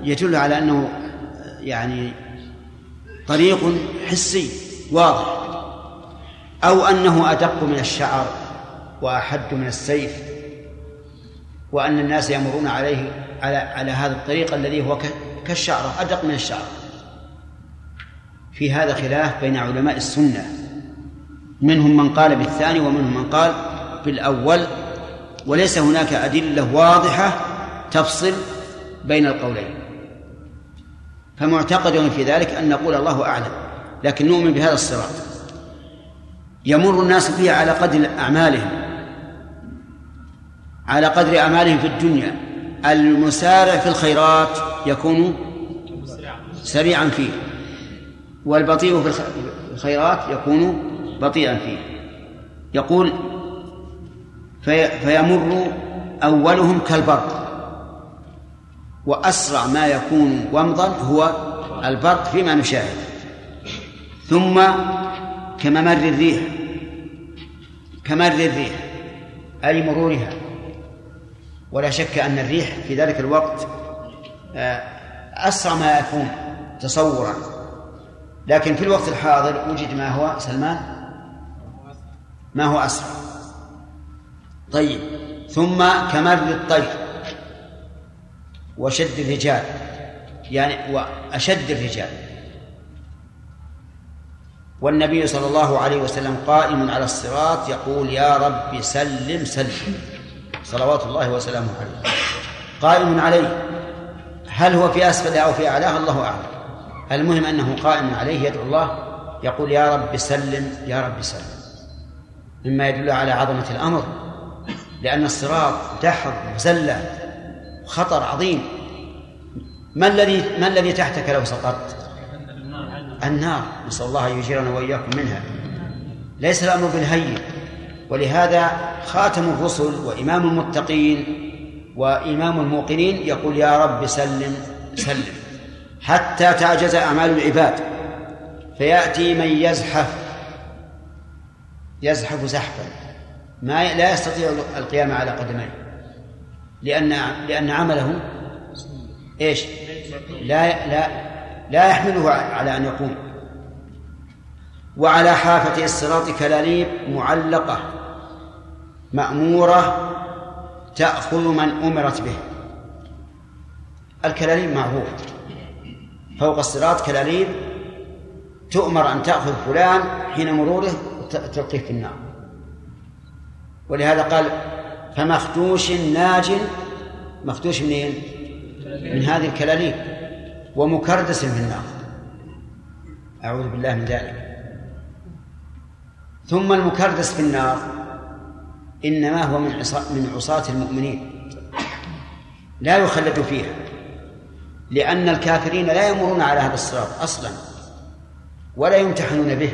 يدل على أنه يعني طريق حسي واضح. أو أنه أدق من الشعر وأحد من السيف وأن الناس يمرون عليه على على هذا الطريق الذي هو كالشعرة أدق من الشعرة في هذا خلاف بين علماء السنة. منهم من قال بالثاني ومنهم من قال بالأول. وليس هناك أدلة واضحة تفصل بين القولين. فمعتقد في ذلك أن نقول الله أعلم لكن نؤمن بهذا الصراط. يمر الناس فيه على قدر أعمالهم على قدر أعمالهم في الدنيا. المسارع في الخيرات يكون سريعا فيه والبطيء في الخيرات يكون بطيئا فيه. يقول في فيمر أولهم كالبرق وأسرع ما يكون ومضا هو البرق فيما نشاهد ثم كممر الريح كمر الريح أي مرورها. ولا شك أن الريح في ذلك الوقت آه، أسرع ما يكون تصورا. لكن في الوقت الحاضر وجد ما هو سلمان؟ ما هو أسرع؟ طيب ثم كمر الطير وشد الرجال يعني وأشد الرجال. والنبي صلى الله عليه وسلم قائم على الصراط يقول يا رب سلم سلم. صلوات الله وسلامه عليه. قائم عليه. هل هو في أسفل أو في أعلاه الله أعلم. المهم أنه قائم عليه يدعو الله يقول يا رب سلم يا رب سلم. مما يدل على عظمة الأمر. لأن الصراط دحر وزلة خطر عظيم. ما الذي ما الذي تحتك لو سقطت؟ النار نسأل الله أن يجيرنا وإياكم منها. ليس الأمر بالهين ولهذا خاتم الرسل وإمام المتقين وإمام الموقنين يقول يا رب سلم سلم. حتى تعجز أعمال العباد فيأتي من يزحف يزحف زحفا. ما لا يستطيع القيام على قدميه. لأن لأن عمله إيش؟ لا لا. لا يحمله على أن يقوم. وعلى حافة الصراط كلاليب معلقة مأمورة تأخذ من أمرت به. الكلاليب معروف. فوق الصراط كلاليب تؤمر أن تأخذ فلان حين مروره تلقيه في النار. ولهذا قال فمختوش ناج مختوش منين؟ من هذه الكلاليب. ومكردس في النار. أعوذ بالله من ذلك. ثم المكردس في النار إنما هو من من عصاة المؤمنين. لا يخلد فيها لأن الكافرين لا يمرون على هذا الصراط أصلا ولا يمتحنون به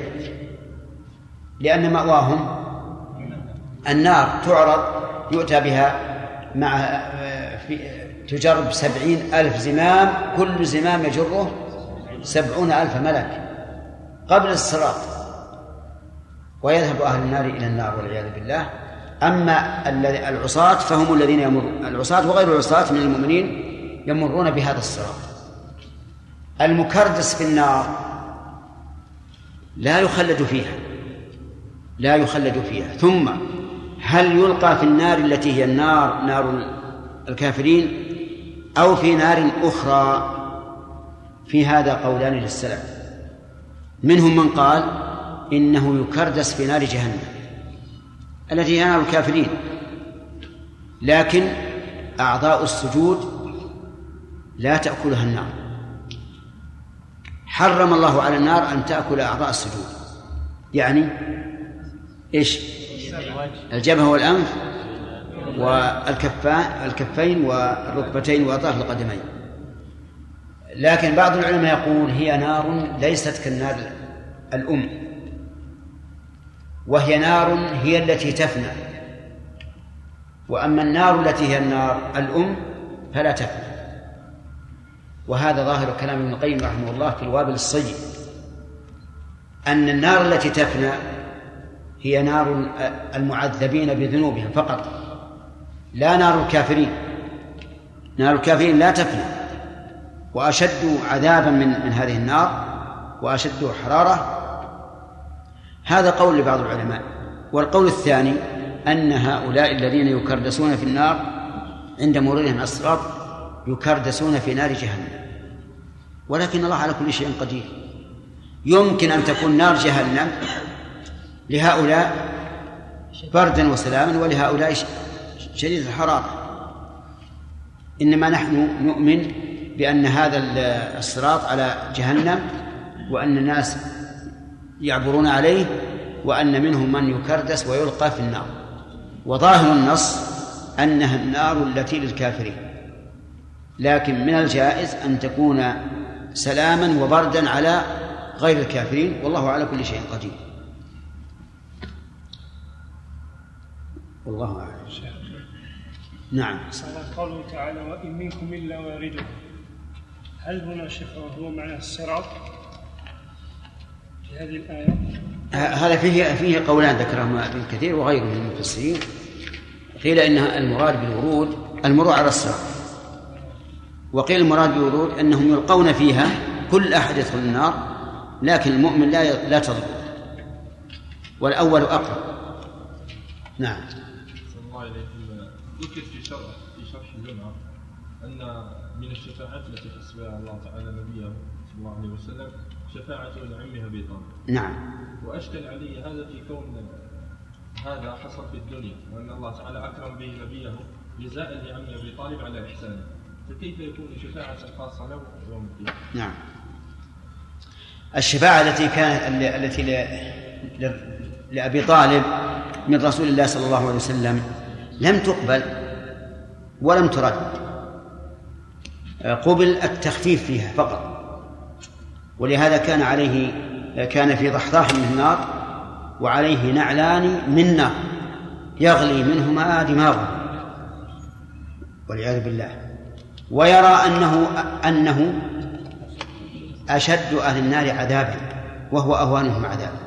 لأن مأواهم النار تعرض يؤتى بها مع في تجر بسبعين ألف زمام كل زمام يجره سبعون ألف ملك قبل الصراط. ويذهب أهل النار إلى النار والعياذ بالله. أما العصاة فهم الذين يمرون العصاة وغير العصاة من المؤمنين يمرون بهذا الصراط. المكردس في النار لا يخلد فيها. لا يخلد فيها. ثم هل يلقى في النار التي هي النار نار الكافرين؟ أو في نار أخرى. في هذا قولان للسلف. منهم من قال إنه يكردس في نار جهنم التي هي نار الكافرين. لكن أعضاء السجود لا تأكلها النار. حرم الله على النار أن تأكل أعضاء السجود. يعني إيش؟ الجبهة والأنف والكفان الكفين والركبتين وأطراف القدمين. لكن بعض العلماء يقول هي نار ليست كالنار الأم. وهي نار هي التي تفنى. وأما النار التي هي النار الأم فلا تفنى. وهذا ظاهر كلام ابن القيم رحمه الله في الوابل الصيب. أن النار التي تفنى هي نار المعذبين بذنوبهم فقط. لا نار الكافرين. نار الكافرين لا تفنى. وأشد عذابا من من هذه النار وأشد حرارة. هذا قول لبعض العلماء. والقول الثاني أن هؤلاء الذين يكردسون في النار عند مرورهم الصراط يكردسون في نار جهنم. ولكن الله على كل شيء قدير. يمكن أن تكون نار جهنم لهؤلاء بردا وسلاما ولهؤلاء شديد الحرارة. إنما نحن نؤمن بأن هذا الصراط على جهنم وأن الناس يعبرون عليه وأن منهم من يكردس ويلقى في النار. وظاهر النص أنها النار التي للكافرين. لكن من الجائز أن تكون سلاما وبردا على غير الكافرين والله على كل شيء قدير. والله أعلم. نعم. قوله تعالى وإن منكم إلا واردة. هل هنا شيخ هو معنى الصراط في هذه الآية؟ هذا فيه فيه قولان ذكرهما ابن كثير وغيره من المفسرين. قيل إن المراد بالورود المرور على الصراط. وقيل المراد بالورود أنهم يلقون فيها كل أحد يدخل النار لكن المؤمن لا لا تضر. والأول أقرب. نعم. الله ذكر في شرح في شرح اللمعة أن من الشفاعات التي حسبها الله تعالى نبيه صلى الله عليه وسلم شفاعة لعمه أبي طالب. نعم. وأشكل علي هذا في كون هذا حصل في الدنيا وأن الله تعالى أكرم به نبيه جزاء لعم أبي طالب على إحسانه. فكيف يكون شفاعة خاصة له يوم القيامة؟ نعم. الشفاعة التي كانت التي لأبي طالب من رسول الله صلى الله عليه وسلم لم تقبل ولم ترد. قبل التخفيف فيها فقط. ولهذا كان عليه كان في ضحضاح من النار وعليه نعلان من نار يغلي منهما دماغه. والعياذ بالله. ويرى أنه أنه أشد أهل النار عذابا وهو أهوانهم عذابا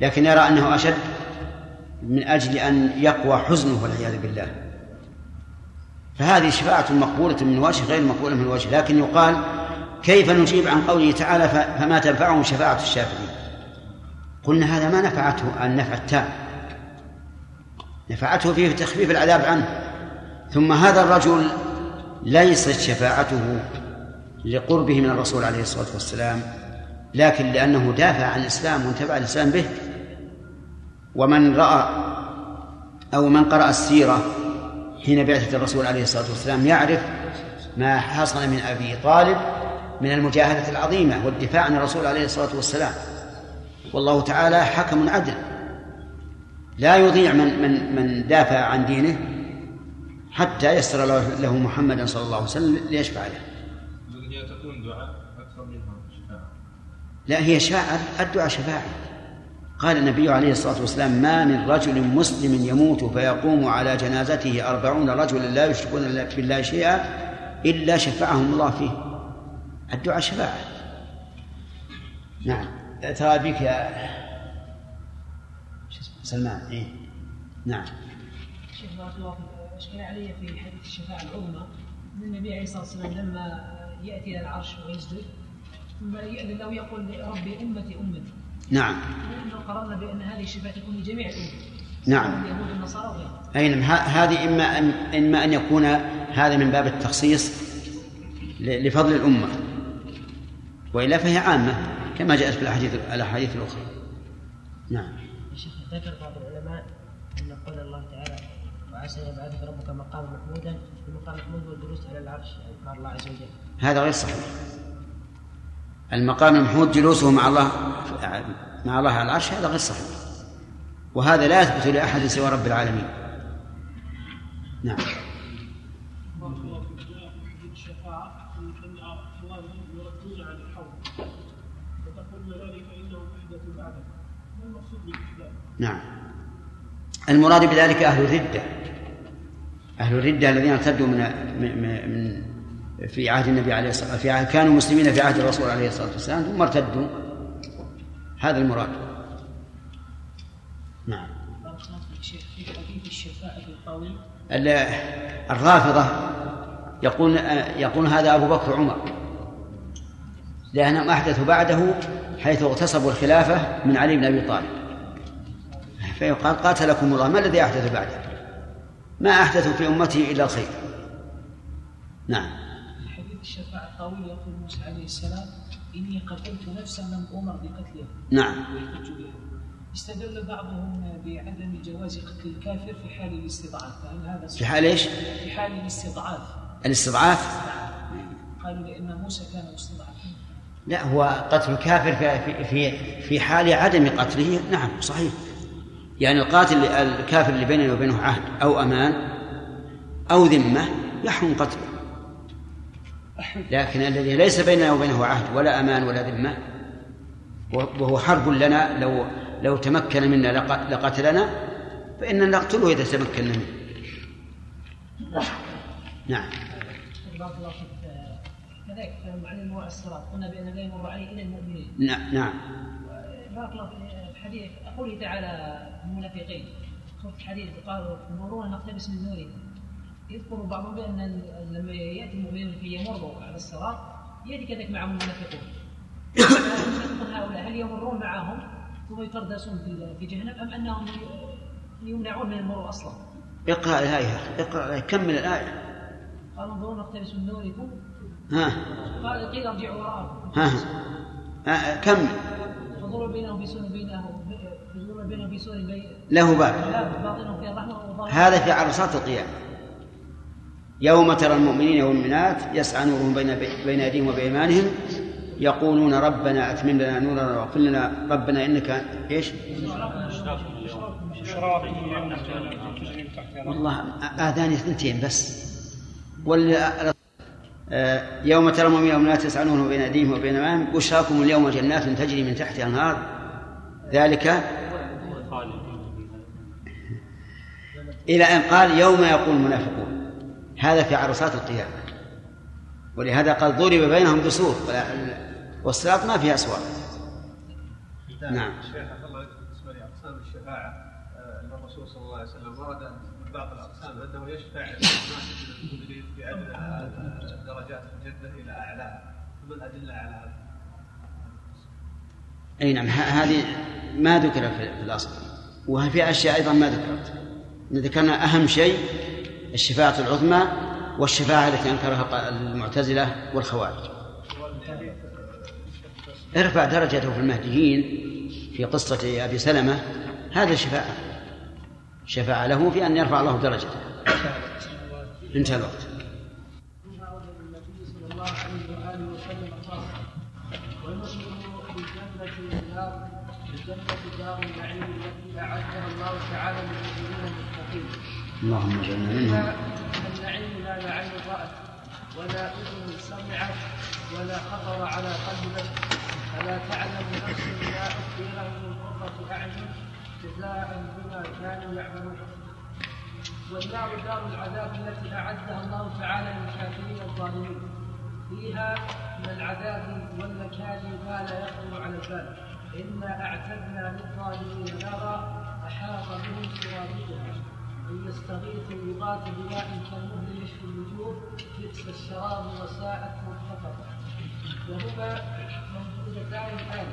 لكن يرى أنه أشد من أجل أن يقوى حزنه والعياذ بالله. فهذه شفاعة مقبولة من وجه غير مقبولة من وجه لكن يقال كيف نجيب عن قوله تعالى فما تنفعهم شفاعة الشافعين؟ قلنا هذا ما نفعته النفع التام. نفعته فيه تخفيف العذاب عنه. ثم هذا الرجل ليست شفاعته لقربه من الرسول عليه الصلاة والسلام لكن لأنه دافع عن الإسلام وانتفع الإسلام به. ومن رأى أو من قرأ السيرة حين بعثة الرسول عليه الصلاة والسلام يعرف ما حصل من أبي طالب من المجاهدة العظيمة والدفاع عن الرسول عليه الصلاة والسلام والله تعالى حكم عدل لا يضيع من من من دافع عن دينه حتى يسر له محمدا صلى الله عليه وسلم ليشفع له. تكون دعاء أكثر منها شفاعة. لا هي شاعر الدعاء شفاعة. قال النبي عليه الصلاة والسلام ما من رجل مسلم يموت فيقوم على جنازته أربعون رجلا لا يشركون بالله شيئا إلا شفعهم الله فيه. الدعاء شفاعة. نعم. ترى بك يا سلمان. إيه؟ نعم. شيخ بارك الله فيك. اشكال علي في حديث الشفاعه العظمى ان النبي عليه الصلاة والسلام لما يأتي إلى العرش ويسجد ثم يأذن له يقول ربي أمتي أمتي. نعم. لأنه قررنا بأن هذه الشفاعة تكون لجميع الأمة. نعم. اليهود والنصارى وغيرهم أي نعم. هذه إما أن إما أن يكون هذا من باب التخصيص لفضل الأمة. وإلا فهي عامة كما جاءت في الأحاديث الأحاديث الأخرى. نعم. شيخ ذكر بعض العلماء أن قول الله تعالى وعسى يبعثك ربك مقاما محمودا المقام محمود هو الجلوس على العرش مع الله عز وجل. هذا غير صحيح. المقام المحمود جلوسه مع الله مع الله على العرش هذا غير صحيح. وهذا لا يثبت لأحد سوى رب العالمين. نعم. نعم. المراد بذلك أهل الردة. أهل الردة الذين ارتدوا من من في عهد النبي عليه الصلاة والسلام في عهد كانوا مسلمين في عهد الرسول عليه الصلاة والسلام ثم ارتدوا. هذا المراد. نعم. الرافضة يقول يقول هذا أبو بكر عمر لأنهم أحدثوا بعده حيث اغتصبوا الخلافة من علي بن أبي طالب. فيقال قاتلكم الله ما الذي أحدث بعده؟ ما أحدث في أمته إلا الخير. نعم. الشفاعة الطويل يقول موسى عليه السلام إني قتلت نفسا لم أمر بقتلها. نعم. ويحج بها. استدل بعضهم بعدم جواز قتل الكافر في حال الاستضعاف. فهل هذا في حال إيش؟ في حال الاستضعاف. الاستضعاف؟ قالوا لأن موسى كان مستضعفا. لا هو قتل الكافر في في في حال عدم قتله. نعم صحيح. يعني القاتل الكافر اللي بيننا وبينه عهد أو أمان أو ذمة يحرم قتله. لكن الذي ليس بيننا وبينه عهد ولا أمان ولا ذمة وهو حرب لنا لو لو تمكن منا لق- لقتلنا فإننا نقتله إذا تمكن منه نعم. بارك الله فيك. كذلك عن الموع الصراط قلنا بأن لا يمر عليه إلا المؤمنين. نعم نعم. بارك الله في حديث قوله تعالى المنافقين الحديث قالوا مرون نقتبس من نورهم. يذكر بعضهم ال- لما يأتي المؤمنون في يمروا على الصراط يأتي كذلك معهم المنافقون. هؤلاء هل يمرون معهم ثم يقردسون في في جهنم أم أنهم ي- يمنعون من المرور الآية يا أخي اقرأ الآية كمل الآية؟ قالوا انظروا نقتبس من نوركم. ها. قال قيل ارجعوا وراءكم. ها. ها كمل انظروا بينهم بسور بينهم انظروا بينهم بسور له باب. هذا في عرصات القيامة. يوم ترى المؤمنين والمؤمنات يسعى نورهم بين بين أيديهم وبأيمانهم يقولون ربنا أتمم لنا نورنا واغفر لنا ربنا من تحتها والله آذاني اثنتين بس. وال آه، يوم ترى المؤمنين والمؤمنات يسعى نورهم بين أيديهم وبين أيمانهم بشراكم اليوم جنات تجري من تحتها الأنهار. ذلك إلى أن قال يوم يقول المنافقون. هذا في عرصات القيامة. ولهذا قال ضرب بينهم بسور والصراط ما فيها أسوار. نعم. شيخ الله يكرمك بالنسبة لاقسام الشفاعة آه، أن الرسول صلى الله عليه وسلم ورد من بعض الأقسام أنه يشفع المؤمنين في أدنى درجات الجنة إلى اعلاها فما الأدلة على هذا؟ أي نعم هذه ما ذكر في في الأصل. وفي أشياء أيضا ما ذكرت. ذكرنا أهم شيء الشفاعة العظمى والشفاعة التي أنكرها ق- المعتزلة والخوارج. ارفع درجته في المهديين في قصة أبي سلمة هذا الشفاعه شفاعة له في أن يرفع الله درجته. انتهى الوقت. اللهم اجعلنا منهم النعيم لا عين رأت ولا أذن سمعت ولا خطر على قلب بشر فلا تعلم نفس ما أخفي لهم من قرة أعين جزاء بما كانوا يعملون. والنار دار العذاب التي أعدها الله تعالى للكافرين الظالمين. فيها من العذاب والمكان ما لا يخطر على البال. إنا أعتدنا للظالمين نارا أحاط بهم سرادقها إن يستغيثوا يغاث بماء كالمهل يشفي الوجوه بئس الشراب وساءت مرتفقة وهما موجودتان الآن.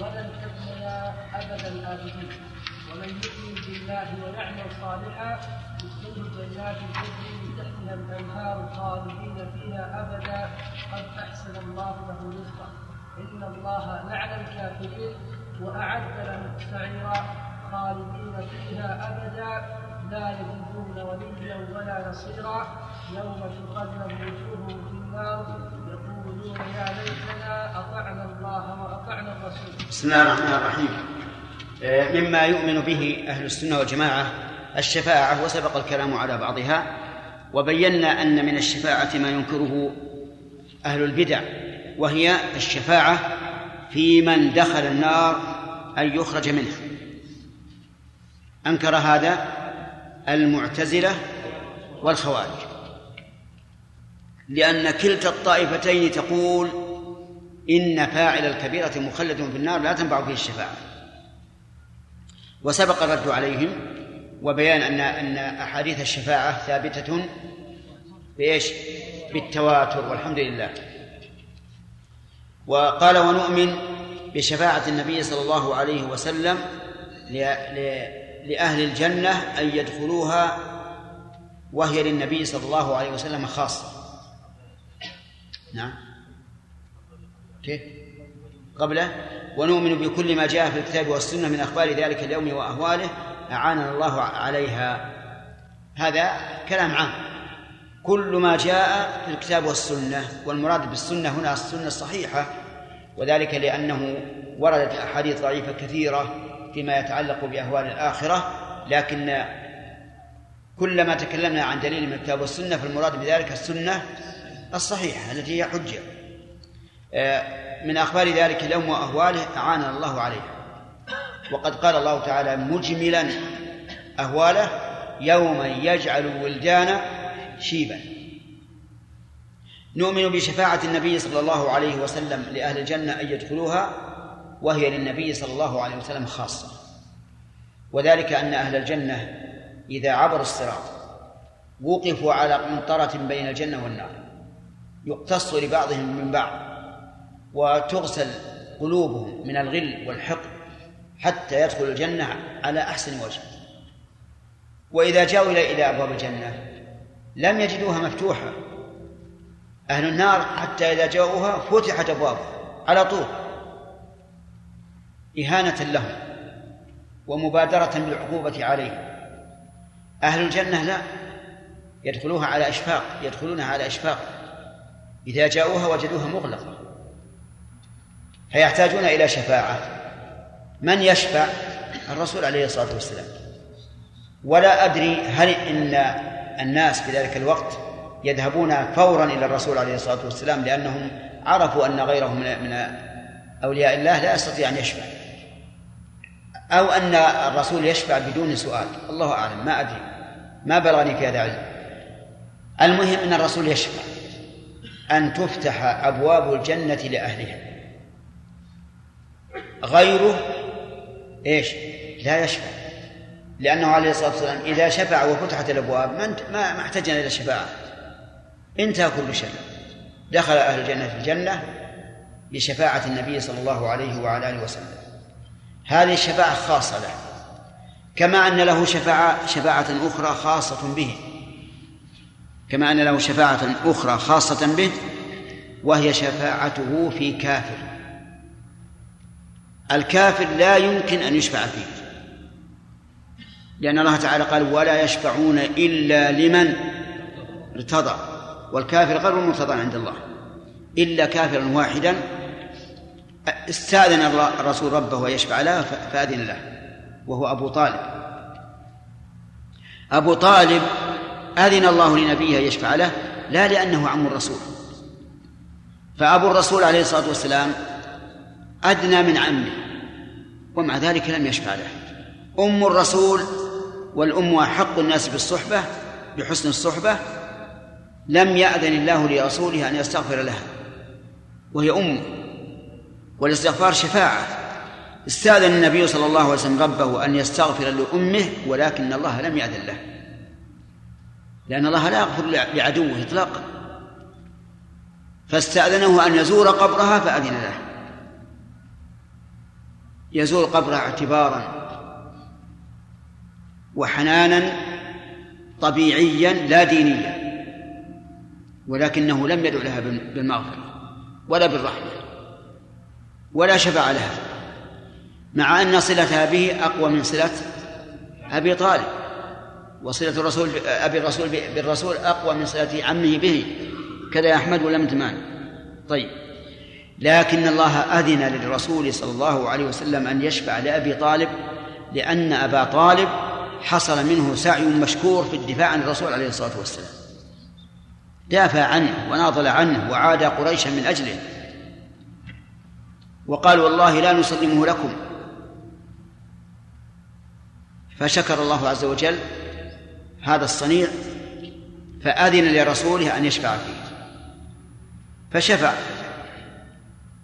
ولن تبنيا أبد الآبدين. ومن يؤمن بالله ويعمل صالحا يدخله جنات تجري من تحتها الأنهار خالدين فيها أبدا. قد أحسن الله له رزقا إن الله لعن الكافرين وأعد لهم سعيرا خالدين فيها أبدا. لا يجدون وليا ولا نصيرا. يوم تقلب وجوههم في النار. يقولون يا ليتنا أطعنا الله وأطعنا الرسول. بسم الله الرحمن الرحيم. آه، مما يؤمن به أهل السنة والجماعة الشفاعة وسبق الكلام على بعضها وبينا أن من الشفاعة ما ينكره أهل البدع وهي الشفاعة في من دخل النار أن يخرج منها. أنكر هذا؟ المعتزلة والخوارج. لأن كلتا الطائفتين تقول إن فاعل الكبيرة مخلد في النار لا تنفع فيه الشفاعة. وسبق الرد عليهم وبيان أن أن أحاديث الشفاعة ثابتة بإيش؟ بالتواتر والحمد لله. وقال ونؤمن بشفاعة النبي صلى الله عليه وسلم لأهل الجنة أن يدخلوها وهي للنبي صلى الله عليه وسلم خاصة. نعم. كيف؟ قبله ونؤمن بكل ما جاء في الكتاب والسنة من أخبار ذلك اليوم وأهواله أعاننا الله عليها. هذا كلام عام. كل ما جاء في الكتاب والسنة والمراد بالسنة هنا السنة الصحيحة وذلك لأنه وردت أحاديث ضعيفة كثيرة فيما يتعلق بأهوال الآخرة لكن كلما تكلمنا عن دليل من الكتاب والسنة فالمراد بذلك السنة الصحيحة التي هي حجة. آه، من أخبار ذلك اليوم وأهواله أعاننا الله عليها وقد قال الله تعالى مجملا أهواله يوما يجعل الولدان شيبا. نؤمن بشفاعة النبي صلى الله عليه وسلم لأهل الجنة أن يدخلوها وهي للنبي صلى الله عليه وسلم خاصة. وذلك أن أهل الجنة إذا عبروا الصراط وقفوا على قنطرة بين الجنة والنار يقتص لبعضهم من بعض وتغسل قلوبهم من الغل والحقد حتى يدخل الجنة على أحسن وجه. وإذا جاءوا إلى أبواب الجنة لم يجدوها مفتوحة. أهل النار حتى إذا جاءوها فتحت أبوابها على طول. إهانة لهم ومبادرة بالعقوبة عليهم. أهل الجنة لا يدخلوها على إشفاق يدخلونها على إشفاق. إذا جاءوها وجدوها مغلقة. فيحتاجون إلى شفاعة. من يشفع؟ الرسول عليه الصلاة والسلام. ولا أدري هل إن الناس في ذلك الوقت يذهبون فورا إلى الرسول عليه الصلاة والسلام لأنهم عرفوا أن غيره من من أولياء الله لا يستطيع أن يشفع. أو أن الرسول يشفع بدون سؤال. الله أعلم ما أدري. ما بلغني في هذا علم المهم أن الرسول يشفع. أن تفتح أبواب الجنة لأهلها. غيره إيش؟ لا يشفع. لأنه عليه الصلاة والسلام إذا شفع وفتحت الأبواب ما ما احتجنا إلى الشفاعة. انتهى كل شيء. دخل أهل الجنة في الجنة بشفاعة النبي صلى الله عليه وعلى آله وسلم. هذه الشفاعة خاصة له. كما أن له شفاعة شفاعة أخرى خاصة به. كما أن له شفاعة أخرى خاصة به وهي شفاعته في كافر. الكافر لا يمكن أن يشفع فيه. لأن الله تعالى قال ولا يشفعون إلا لمن ارتضى. والكافر غير مرتضى عند الله. إلا كافرا واحدا استأذن الرسول ربه يشفع له فأذن له وهو أبو طالب. أبو طالب أذن الله لنبيه يشفع له لا لأنه عم الرسول. فأبو الرسول عليه الصلاة والسلام أدنى من عمه ومع ذلك لم يشفع له. أم الرسول والأم أحق الناس بالصحبة بحسن الصحبة لم يأذن الله لرسوله أن يستغفر لها وهي أمه والاستغفار شفاعة. استأذن النبي صلى الله عليه وسلم ربه أن يستغفر لأمه ولكن الله لم يأذن له. لأن الله لا يغفر لعدوه إطلاقا. فاستأذنه أن يزور قبرها فأذن له. يزور قبرها اعتبارا وحنانا طبيعيا لا دينيا ولكنه لم يدع لها بالمغفرة ولا بالرحمة. ولا شفع لها مع أن صلتها به أقوى من صلة أبي طالب وصلة الرسول أبي الرسول بالرسول أقوى من صلة عمه به كذا يا أحمد ولم تمان طيب. لكن الله أذن للرسول صلى الله عليه وسلم أن يشفع لأبي طالب لأن أبا طالب حصل منه سعي مشكور في الدفاع عن الرسول عليه الصلاة والسلام. دافع عنه وناضل عنه وعاد قريشا من أجله. وقال والله لا نسلمه لكم. فشكر الله عز وجل هذا الصنيع فأذن لرسوله أن يشفع فيه. فشفع.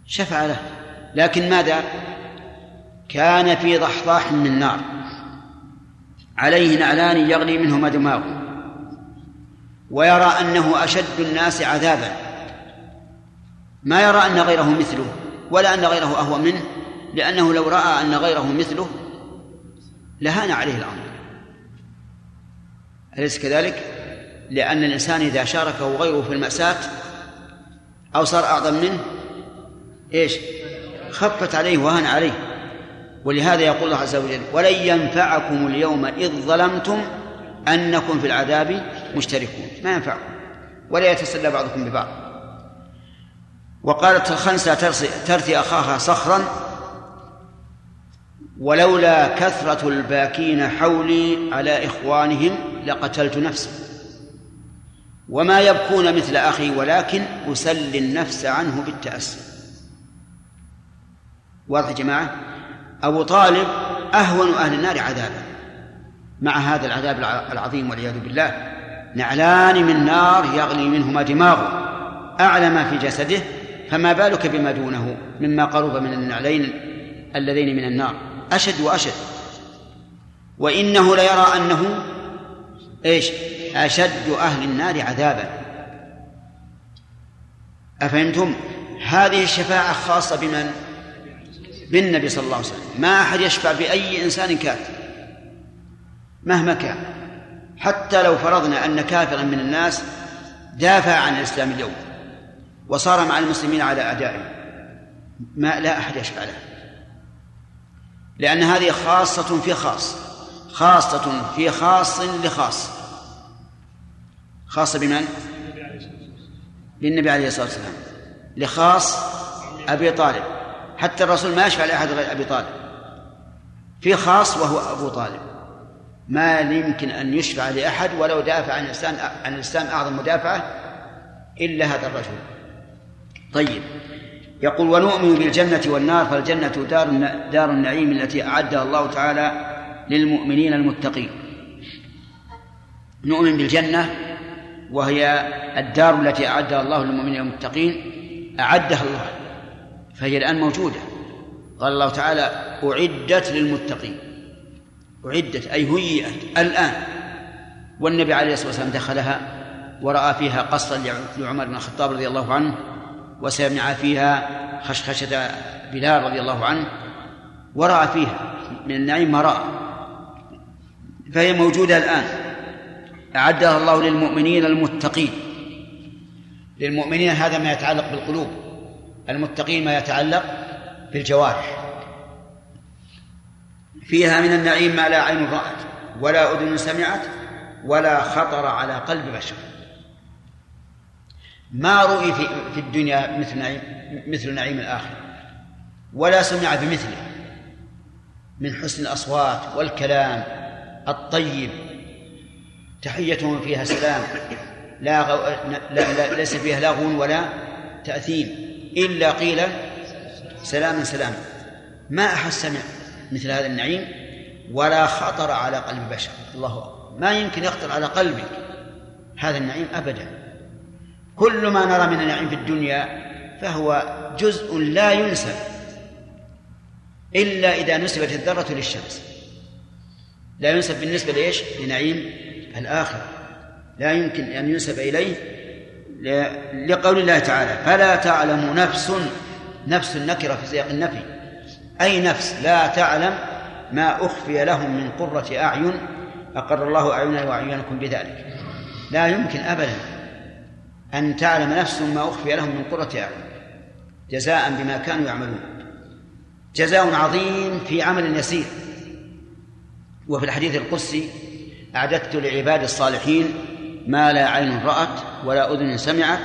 شفع له. لكن ماذا؟ كان في ضحضاح من نار عليه نعلان يغلي منهما دماغه ويرى أنه أشد الناس عذابا. ما يرى أن غيره مثله. ولا أن غيره أهوى منه لأنه لو رأى أن غيره مثله لهان عليه الأمر أليس كذلك؟ لأن الإنسان إذا شاركه غيره في المأساة أو صار أعظم منه إيش؟ خفت عليه وهان عليه ولهذا يقول الله عز وجل ولن ينفعكم اليوم إذ ظلمتم أنكم في العذاب مشتركون ما ينفعكم ولا يتسلى بعضكم ببعض وقالت الخنسة ترثي أخاها صخرا ولولا كثرة الباكين حولي على إخوانهم لقتلت نفسي. وما يبكون مثل أخي ولكن أسلي النفس عنه بالتأسي. واضح يا جماعة؟ أبو طالب أهون أهل النار عذابا. مع هذا العذاب العظيم والعياذ بالله نعلان من نار يغلي منهما دماغه. أعلى ما في جسده فما بالك بما دونه مما قرب من النعلين اللذين من النار؟ أشد وأشد. وإنه ليرى أنه إيش؟ أشد أهل النار عذابا. أفهمتم؟ هذه الشفاعة خاصة بمن؟ بالنبي صلى الله عليه وسلم. ما أحد يشفع بأي إنسان كافر. مهما كان. حتى لو فرضنا أن كافرا من الناس دافع عن الإسلام اليوم. وصار مع المسلمين على أعدائه ما لا أحد يشفع له. لأن هذه خاصة في خاص. خاصة في خاص لخاص. خاصة بمن؟ بالنبي عليه الصلاة والسلام. لخاص أبي طالب. حتى الرسول ما يشفع لأحد غير أبي طالب. في خاص وهو أبو طالب. ما يمكن أن يشفع لأحد ولو دافع عن الإسلام عن الإسلام أعظم مدافعة إلا هذا الرجل. طيب. يقول ونؤمن بالجنة والنار فالجنة دار دار النعيم التي أعدها الله تعالى للمؤمنين المتقين. نؤمن بالجنة وهي الدار التي أعدها الله للمؤمنين المتقين أعدها الله فهي الآن موجودة. قال الله تعالى أعدت للمتقين. أعدت أي هيئت الآن. والنبي عليه الصلاة والسلام دخلها ورأى فيها قصرا لعمر بن الخطاب رضي الله عنه وسمع فيها خشخشة بلال رضي الله عنه ورأى فيها من النعيم ما رأى. فهي موجودة الآن. أعدها الله للمؤمنين المتقين. للمؤمنين هذا ما يتعلق بالقلوب المتقين ما يتعلق بالجوارح. فيها من النعيم ما لا عين رأت ولا أذن سمعت ولا خطر على قلب بشر. ما رؤي في, في الدنيا مثل نعيم مثل نعيم الآخرة ولا سمع بمثله من حسن الأصوات والكلام الطيب. تحيتهم فيها سلام لا, غو... لا, لا ليس فيها لغو ولا تأثيم إلا قيل سلام سلام ما أحد سمع مثل هذا النعيم ولا خطر على قلب بشر. الله أكبر. ما يمكن يخطر على قلبك هذا النعيم أبدا. كل ما نرى من النعيم في الدنيا فهو جزء لا ينسب إلا إذا نسبت الذرة للشمس. لا ينسب بالنسبة لإيش؟ لنعيم الآخرة. لا يمكن أن ينسب إليه لقول الله تعالى فلا تعلم نفس نفس النكرة في سياق النفي. أي نفس؟ لا تعلم ما أخفي لهم من قرة أعين أقر الله أعيننا وأعينكم بذلك. لا يمكن أبدا. أن تعلم نفس ما أخفي لهم من قرة أعين جزاء بما كانوا يعملون. جزاء عظيم في عمل يسير. وفي الحديث القدسي أعددت لعباد الصالحين ما لا عين رأت ولا أذن سمعت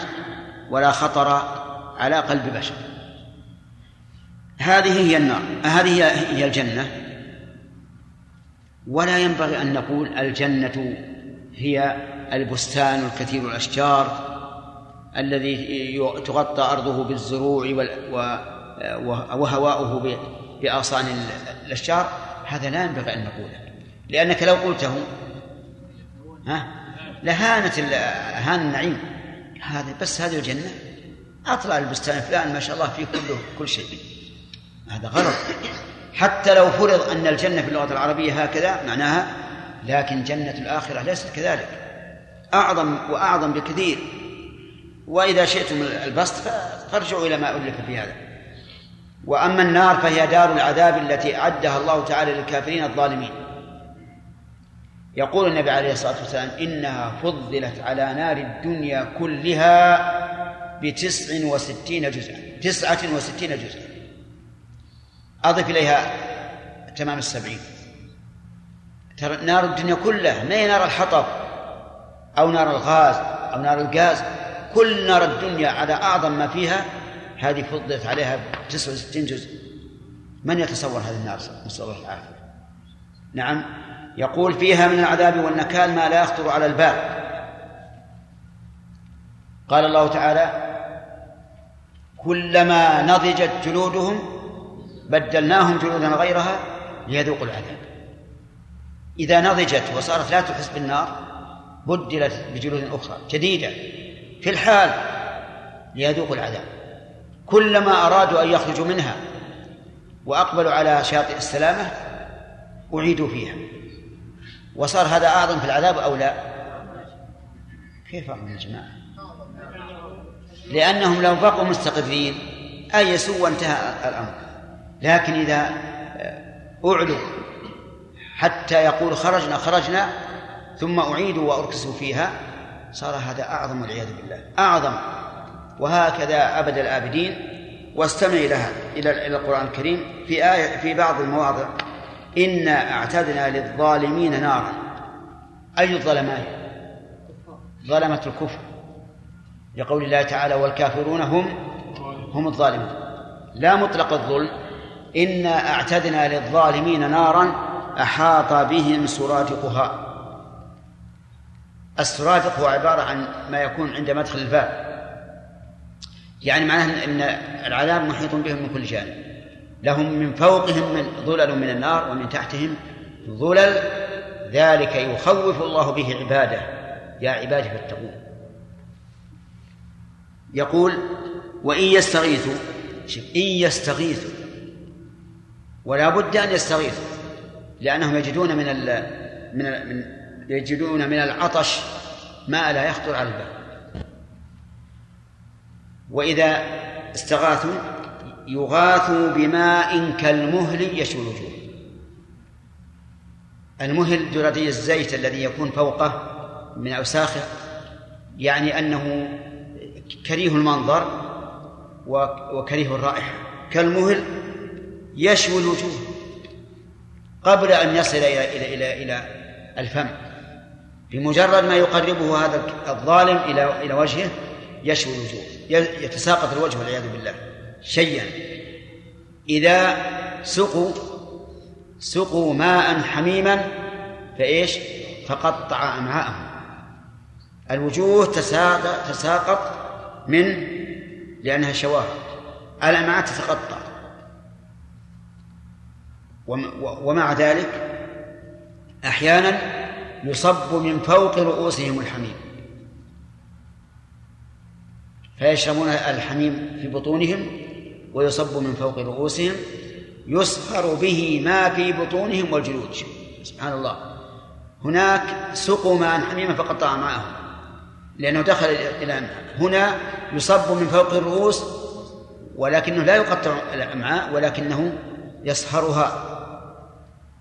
ولا خطر على قلب بشر. هذه هي النار هذه هي الجنة. ولا ينبغي أن نقول الجنة هي البستان الكثير الأشجار الذي تغطى أرضه بالزروع وهواؤه بأغصان الأشجار هذا لا ينبغي أن نقوله لأنك لو قلته ها؟ لهانت هان النعيم. هذا بس هذه الجنة. أطلع البستان فلان ما شاء الله فيه كله كل شيء. هذا غلط حتى لو فرض أن الجنة في اللغة العربية هكذا معناها لكن جنة الآخرة ليست كذلك. أعظم وأعظم بكثير. وإذا شئتم البسط فارجعوا إلى ما ألف في هذا. وأما النار فهي دار العذاب التي أعدها الله تعالى للكافرين الظالمين. يقول النبي عليه الصلاة والسلام إنها فضلت على نار الدنيا كلها بتسع وستين جزءا تسعة وستين جزءا. أضف إليها تمام السبعين. ترى نار الدنيا كلها ما هي نار الحطب أو نار الغاز أو نار الغاز؟ كل نار الدنيا على أعظم ما فيها هذه فضلت عليها 69 جزء. من يتصور هذه النار؟ نسأل الله العافية. نعم. يقول فيها من العذاب والنكال ما لا يخطر على البال. قال الله تعالى كلما نضجت جلودهم بدلناهم جلودا غيرها ليذوقوا العذاب. إذا نضجت وصارت لا تحس بالنار بدلت بجلود أخرى جديدة. في الحال ليذوقوا العذاب. كلما أرادوا أن يخرجوا منها وأقبلوا على شاطئ السلامة أعيدوا فيها. وصار هذا أعظم في العذاب أو لا؟ كيف أعظم يا جماعة؟ لأنهم لو بقوا مستقرين أيسوا وانتهى الأمر. لكن إذا أعلوا حتى يقول خرجنا خرجنا ثم أعيدوا وأركسوا فيها صار هذا أعظم والعياذ بالله. أعظم. وهكذا أبد الآبدين واستمع لها إلى إلى القرآن الكريم في آية في بعض المواضع. إنا أعتدنا للظالمين نارا. أي الظلمات؟ ظلمة الكفر. لقول الله تعالى والكافرون هم هم الظالمون. لا مطلق الظلم. إنا أعتدنا للظالمين نارا أحاط بهم سرادقها. السرادق هو عبارة عن ما يكون عند مدخل الباب. يعني معناه أن العذاب محيط بهم من كل جانب. لهم من فوقهم من ظلل من النار ومن تحتهم ظلل. ذلك يخوف الله به عباده. يا عبادي فاتقون يقول وإن يستغيثوا إن يستغيثوا. ولا بد أن يستغيثوا لأنهم يجدون من من, من يجدون من العطش ما لا يخطر على البال. وإذا استغاثوا يغاثوا بماء كالمهل يشوي الوجوه. المهل جرادي الزيت الذي يكون فوقه من أوساخه يعني أنه كريه المنظر وكريه الرائحة. كالمهل يشوي الوجوه قبل أن يصل إلى إلى إلى إلى الفم. بمجرد ما يقربه هذا الظالم إلى إلى وجهه يشوي الوجوه يتساقط الوجه والعياذ بالله شيئا. إذا سقوا سقوا ماء حميما فإيش؟ فقطع أمعاءهم. الوجوه تساقط من لأنها شواهد. الأمعاء تتقطع. ومع ذلك أحيانا يصب من فوق رؤوسهم الحميم. فيشربون الحميم في بطونهم ويصب من فوق رؤوسهم يصهر به ما في بطونهم والجلود. سبحان الله هناك سقوا ماء حميما فقطع معهم. لأنه دخل إلى هنا يصب من فوق الرؤوس ولكنه لا يقطع الأمعاء ولكنه يصهرها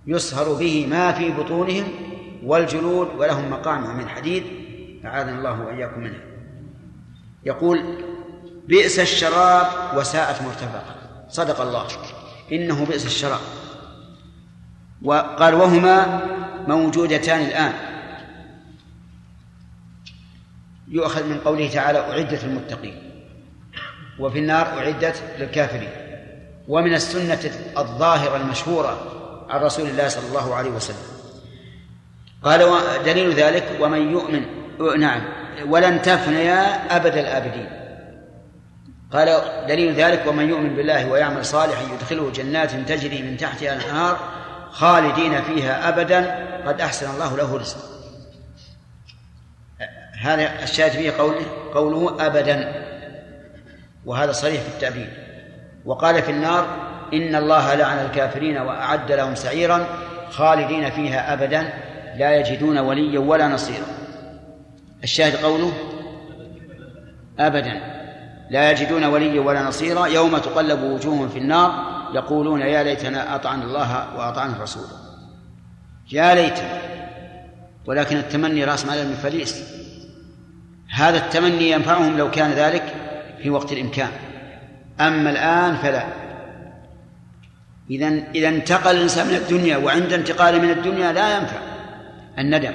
يصهر به ما في بطونهم والجلود ولهم مقامع من حديد أعاذنا الله وإياكم منه يقول بئس الشراب وساءت مرتفقة صدق الله. إنه بئس الشراب. وقال وهما موجودتان الآن. يؤخذ من قوله تعالى أعدت للمتقين. وفي النار أعدت للكافرين. ومن السنة الظاهرة المشهورة عن رسول الله صلى الله عليه وسلم. قال دليل ذلك ومن يؤمن نعم. ولن تفنيا أبد الآبدين. قال دليل ذلك ومن يؤمن بالله ويعمل صالحا يدخله جنات تجري من تحتها الأنهار خالدين فيها أبدا. قد أحسن الله له رزقا هذا الشاهد فيه قوله قوله أبدا. وهذا صريح في التعبير وقال في النار إن الله لعن الكافرين وأعد لهم سعيرا خالدين فيها أبدا. لا يجدون وليا ولا نصيرا. الشاهد قوله أبدا. لا يجدون وليا ولا نصيرا. يوم تقلب وجوههم في النار يقولون يا ليتنا أطعنا الله وأطعنا الرسول. يا ليتنا. ولكن التمني رأس مال المفاليس هذا التمني ينفعهم لو كان ذلك في وقت الإمكان. أما الآن فلا. إذا إذا انتقل الإنسان من الدنيا وعند انتقاله من الدنيا لا ينفع. الندم.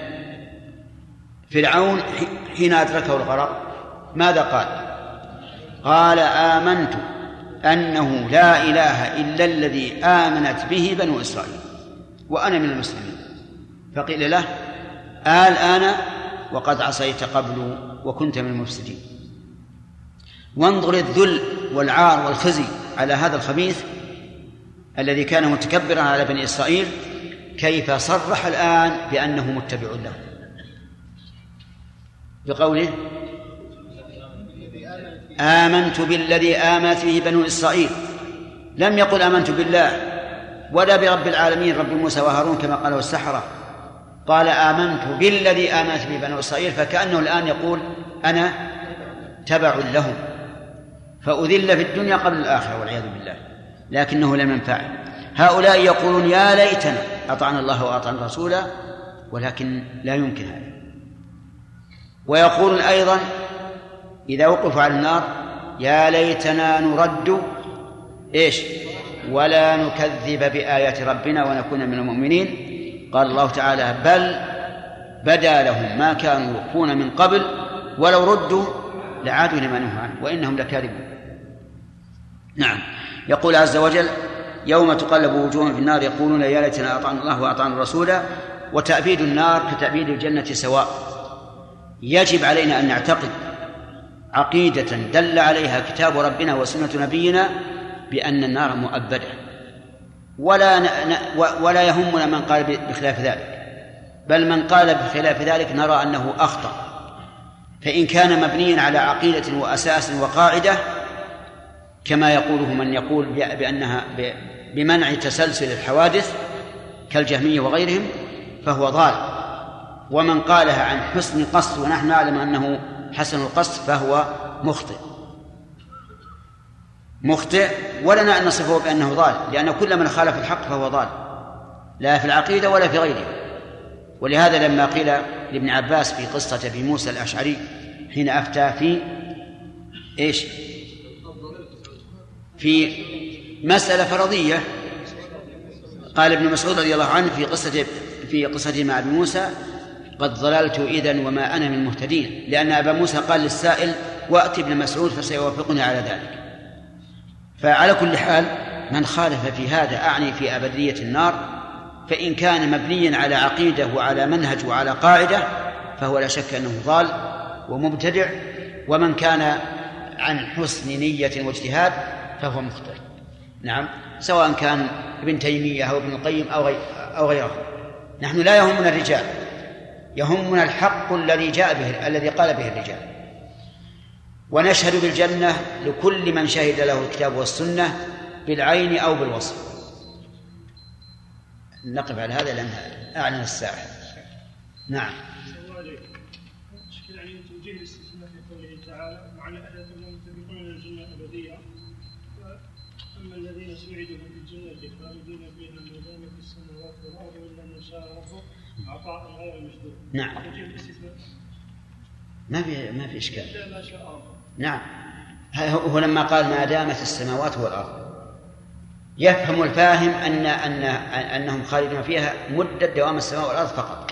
فرعون حين أدركه الغرق ماذا قال؟ قال آمنت أنه لا إله إلا الذي آمنت به بنو إسرائيل وأنا من المسلمين. فقيل له الآن وقد عصيت قبل وكنت من المفسدين. وانظر الذل والعار والخزي على هذا الخبيث الذي كان متكبرا على بني إسرائيل كيف صرح الآن بأنه متبع له. بقوله آمنت بالذي آمنت به بنو إسرائيل. لم يقل آمنت بالله ولا برب العالمين رب موسى وهارون كما قاله السحرة. قال آمنت بالذي آمنت به بنو إسرائيل فكأنه الآن يقول أنا تبع لهم. فأذل في الدنيا قبل الآخرة والعياذ بالله لكنه لم ينفع. هؤلاء يقولون يا ليتنا أطعنا الله وأطعنا الرسول ولكن لا يمكن هذا. ويقول أيضا إذا وقفوا على النار يا ليتنا نرد إيش؟ ولا نكذب بآيات ربنا ونكون من المؤمنين. قال الله تعالى بل بدا لهم ما كانوا يخفون من قبل ولو ردوا لعادوا لما نهوا عنه وإنهم لكاذبون. نعم. يقول عز وجل يوم تقلب وجوههم في النار يقولون يا ليتنا أطعنا الله وأطعنا الرسول وتأبيد النار كتأبيد الجنة سواء. يجب علينا أن نعتقد عقيدة دل عليها كتاب ربنا وسنة نبينا بأن النار مؤبدة. ولا ولا يهمنا من قال بخلاف ذلك. بل من قال بخلاف ذلك نرى أنه أخطأ. فإن كان مبنيا على عقيدة وأساس وقاعدة كما يقوله من يقول بأنها بمنع تسلسل الحوادث كالجهمية وغيرهم فهو ضال. ومن قالها عن حسن قصد ونحن نعلم أنه حسن القصد فهو مخطئ. مخطئ ولنا أن نصفه بأنه ضال لأن كل من خالف الحق فهو ضال لا في العقيدة ولا في غيرها ولهذا لما قيل لابن عباس في قصة أبي موسى الأشعري حين أفتى في إيش؟ في مسألة فرضية. قال ابن مسعود رضي الله عنه في قصة في قصته مع أبي موسى قد ضللت إذا وما أنا من المهتدين. لأن أبا موسى قال للسائل وأتي ابن مسعود فسيوافقني على ذلك. فعلى كل حال من خالف في هذا أعني في أبدية النار فإن كان مبنيا على عقيدة وعلى منهج وعلى قاعدة فهو لا شك أنه ضال ومبتدع ومن كان عن حسن نية واجتهاد فهو مخطئ. نعم سواء كان ابن تيمية أو ابن القيم أو أو غيره. نحن لا يهمنا الرجال يهمنا الحق الذي جاء به الذي قال به الرجال. ونشهد بالجنة لكل من شهد له الكتاب والسنة بالعين أو بالوصف. نقف على هذا لأن أعلن الساعة نعم يعني توجيه الاستثناء في قوله تعالى وعلى آية المتفقون الجنة الأبدية أما الذين سعدوا في الجنة خالدين فيها ما دام في السماوات والأرض إلا من شاء ربه عطاء غير مجدود نعم. ما في ما في إشكال. نعم. هو لما قال ما دامت السماوات والأرض يفهم الفاهم أن أن أنهم خالدون فيها مدة دوام السماء والأرض فقط.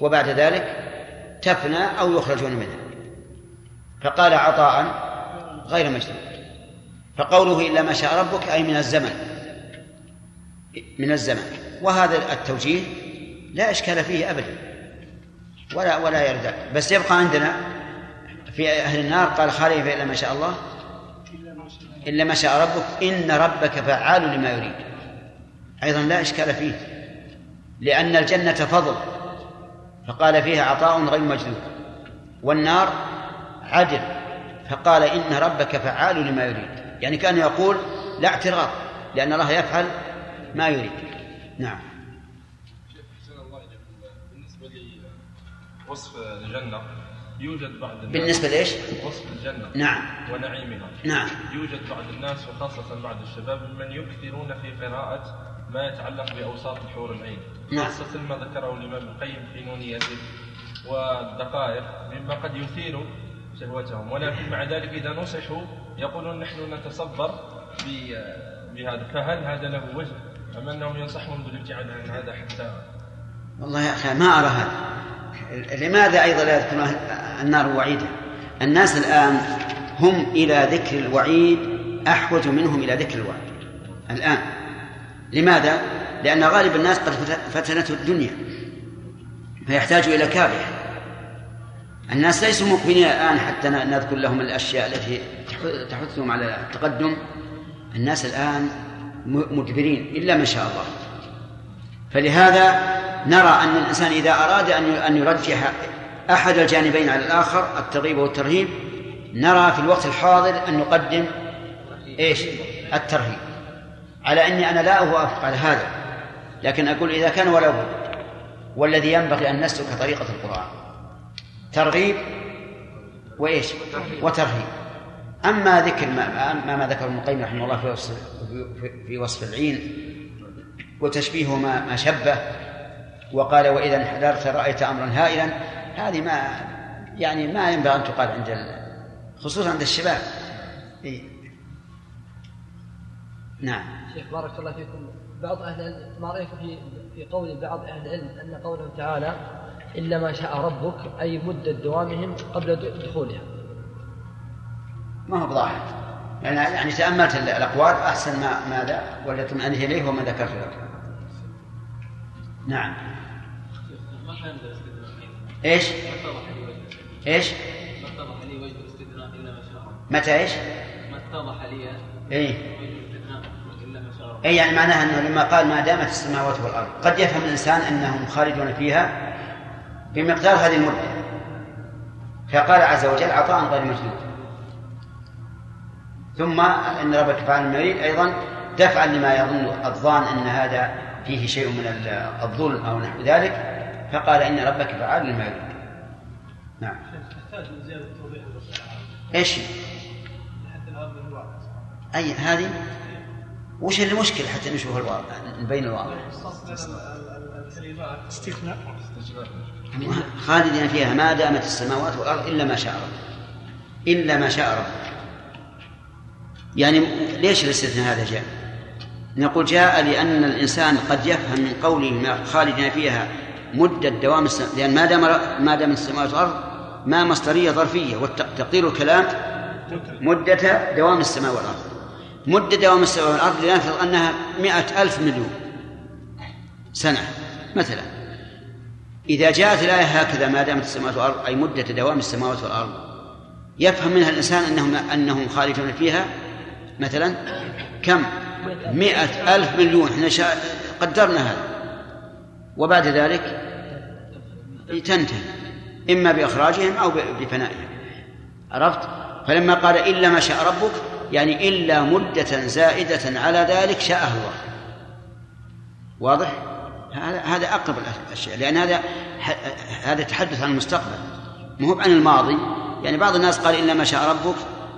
وبعد ذلك تفنى أو يخرجون منها. فقال عطاء غير مجدود فقوله إلا ما شاء ربك أي من الزمن. من الزمن. وهذا التوجيه لا إشكال فيه أبدا. ولا ولا يرد بس يبقى عندنا في أهل النار قال خالد إلا ما شاء الله. إلا ما شاء ربك. إن ربك فعال لما يريد. أيضا لا إشكال فيه. لأن الجنة فضل. فقال فيها عطاء غير مجدود والنار عدل. فقال إن ربك فعال لما يريد. يعني كان يقول لا اعتراض. لأن الله يفعل ما يريد. نعم. لوصف الجنة يوجد بعض الناس بالنسبة لإيش؟ وصف الجنة نعم. ونعيمها. نعم. يوجد بعض الناس وخاصة بعض الشباب من يكثرون في قراءة ما يتعلق بأوساط الحور العين. نعم. خاصة ما ذكره الإمام القيم في نونيته والدقائق مما قد يثير شهوتهم. ولكن مع ذلك إذا نصحوا يقولون نحن نتصبر بهذا. فهل هذا له وجه أم أنهم ينصحون بالابتعاد عن هذا حتى والله يا أخي ما أرى هذا. لماذا أيضا لا يذكرون النار وعيدا؟ الناس الآن هم إلى ذكر الوعيد أحوج منهم إلى ذكر الوعد الآن. لماذا؟ لأن غالب الناس قد فتنته الدنيا فيحتاج إلى كابح الناس ليسوا مقبلين الآن حتى نذكر لهم الأشياء التي تحثهم على التقدم. الناس الآن مدبرين إلا ما شاء الله. فلهذا نرى أن الإنسان إذا أراد أن يرجح أحد الجانبين على الآخر الترغيب والترهيب نرى في الوقت الحاضر أن نقدم إيش؟ الترهيب. على أني أنا لا أوافق على هذا لكن أقول إذا كان ولا بد. والذي ينبغي أن نسلك طريقة القرآن. ترغيب وإيش؟ وترهيب. أما ذكر ما, أما ما ذكر ابن القيم رحمه الله في وصف, في وصف العين وتشبيه ما, ما شبه وقال وإذا انحدرت رأيت أمرا هائلا هذه ما يعني ما ينبغي أن تقال عند خصوصا عند الشباب. إيه؟ نعم. شيخ بارك الله فيكم. بعض أهل العلم ما رايكم في في قول بعض أهل العلم أن قوله تعالى إلا ما شاء ربك أي مده دوامهم قبل دخولها ما هو بظاهر. يعني يعني تأملت الأقوال أحسن ما ماذا ولا تمأنه إليه وما ذكرت لك نعم. إيش؟ إيش؟ ما اتضح لي وجه الاستثناء الا ما شاء متى إيش؟ ما اتضح لي اي وجه الاستثناء الا ما شاء الله اي يعني معناها أنه لما قال ما دامت السماوات والأرض قد يفهم الإنسان أنهم خالدون فيها بمقدار هذه المدة فقال عز وجل عطاء غير مجدود ثم إن ربك فعل ما أيضا دفعا لما يظن الظان أن هذا فيه شيء من الظلم أو نحو ذلك فقال إن ربك فعال لما يريد. نعم. إيش؟ أي هذه؟ وش المشكلة حتى نشوف الواقع؟ نبين الواقع. استثناء. خالدين فيها ما دامت السماوات والأرض إلا ما شاء رب إلا ما شاء رب يعني ليش الاستثناء هذا جاء؟ نقول جاء لأن الإنسان قد يفهم من قوله خالدين فيها مدة دوام السماء لأن ما دام ما دام السماوات والأرض ما مصدرية ظرفية وتقدير الكلام مدة دوام السماء والأرض. مدة دوام السماء والأرض لنفرض أنها مئة ألف مليون سنة مثلا. إذا جاءت الآية هكذا ما دامت السماوات والأرض أي مدة دوام السماوات والأرض يفهم منها الإنسان أنهم أنهم خالدون فيها؟ مثلا كم؟ مئة ألف مليون. إحنا. قدرنا هذا. وبعد ذلك تنتهي إما بإخراجهم أو بفنائهم عرفت؟ فلما قال إلا ما شاء ربك يعني إلا مدة زائدة على ذلك شاءه الله. واضح؟ هذا هذا أقرب الأشياء لأن هذا هذا تحدث عن المستقبل. مو عن الماضي. يعني بعض الناس قال إلا ما شاء ربك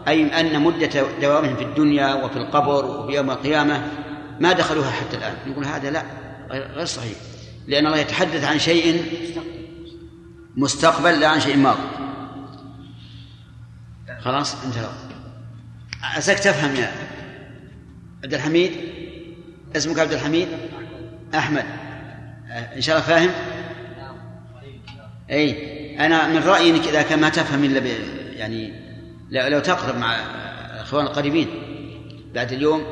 أي أن مدة دوامهم في الدنيا وفي القبر وفي يوم القيامة ما دخلوها حتى الآن. نقول هذا لا غير صحيح. لأن الله يتحدث عن شيء مستقبل لا عن شيء ماضي خلاص انتهى عساك تفهم يا عبد الحميد؟ اسمك عبد الحميد؟ أحمد. إن شاء الله فاهم؟ أي. أنا من رأيي أنك إذا كان ما تفهم إلا يعني لو تقرب مع الإخوان القريبين بعد اليوم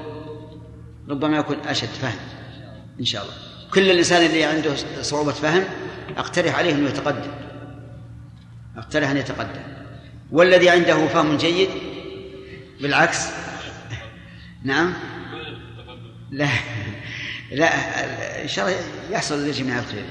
ربما يكون أشد فهم إن شاء الله. كل الإنسان اللي عنده صعوبة فهم أقترح عليه أنه يتقدم. أقترح أن يتقدم. والذي عنده فهم جيد بالعكس. نعم. لا. لا إن شاء الله يحصل للجميع الخير.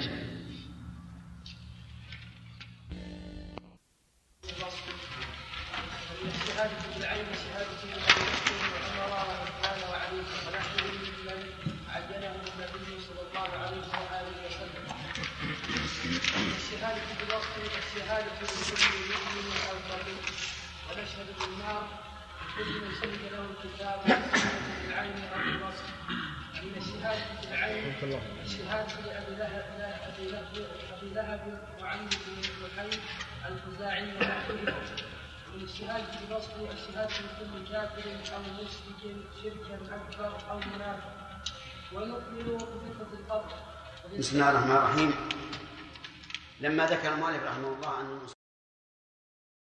في لأبي لهب أبي لهب وعمرو بن لحي الخزاعي ونحوه من الشهادة بنصب الشهادة لكل كافر أو مشرك شركا أكبر أو منافق ونؤمن بفكرة القبر. بسم الله الرحمن الرحيم. لما ذكر المؤلف رحمه الله أن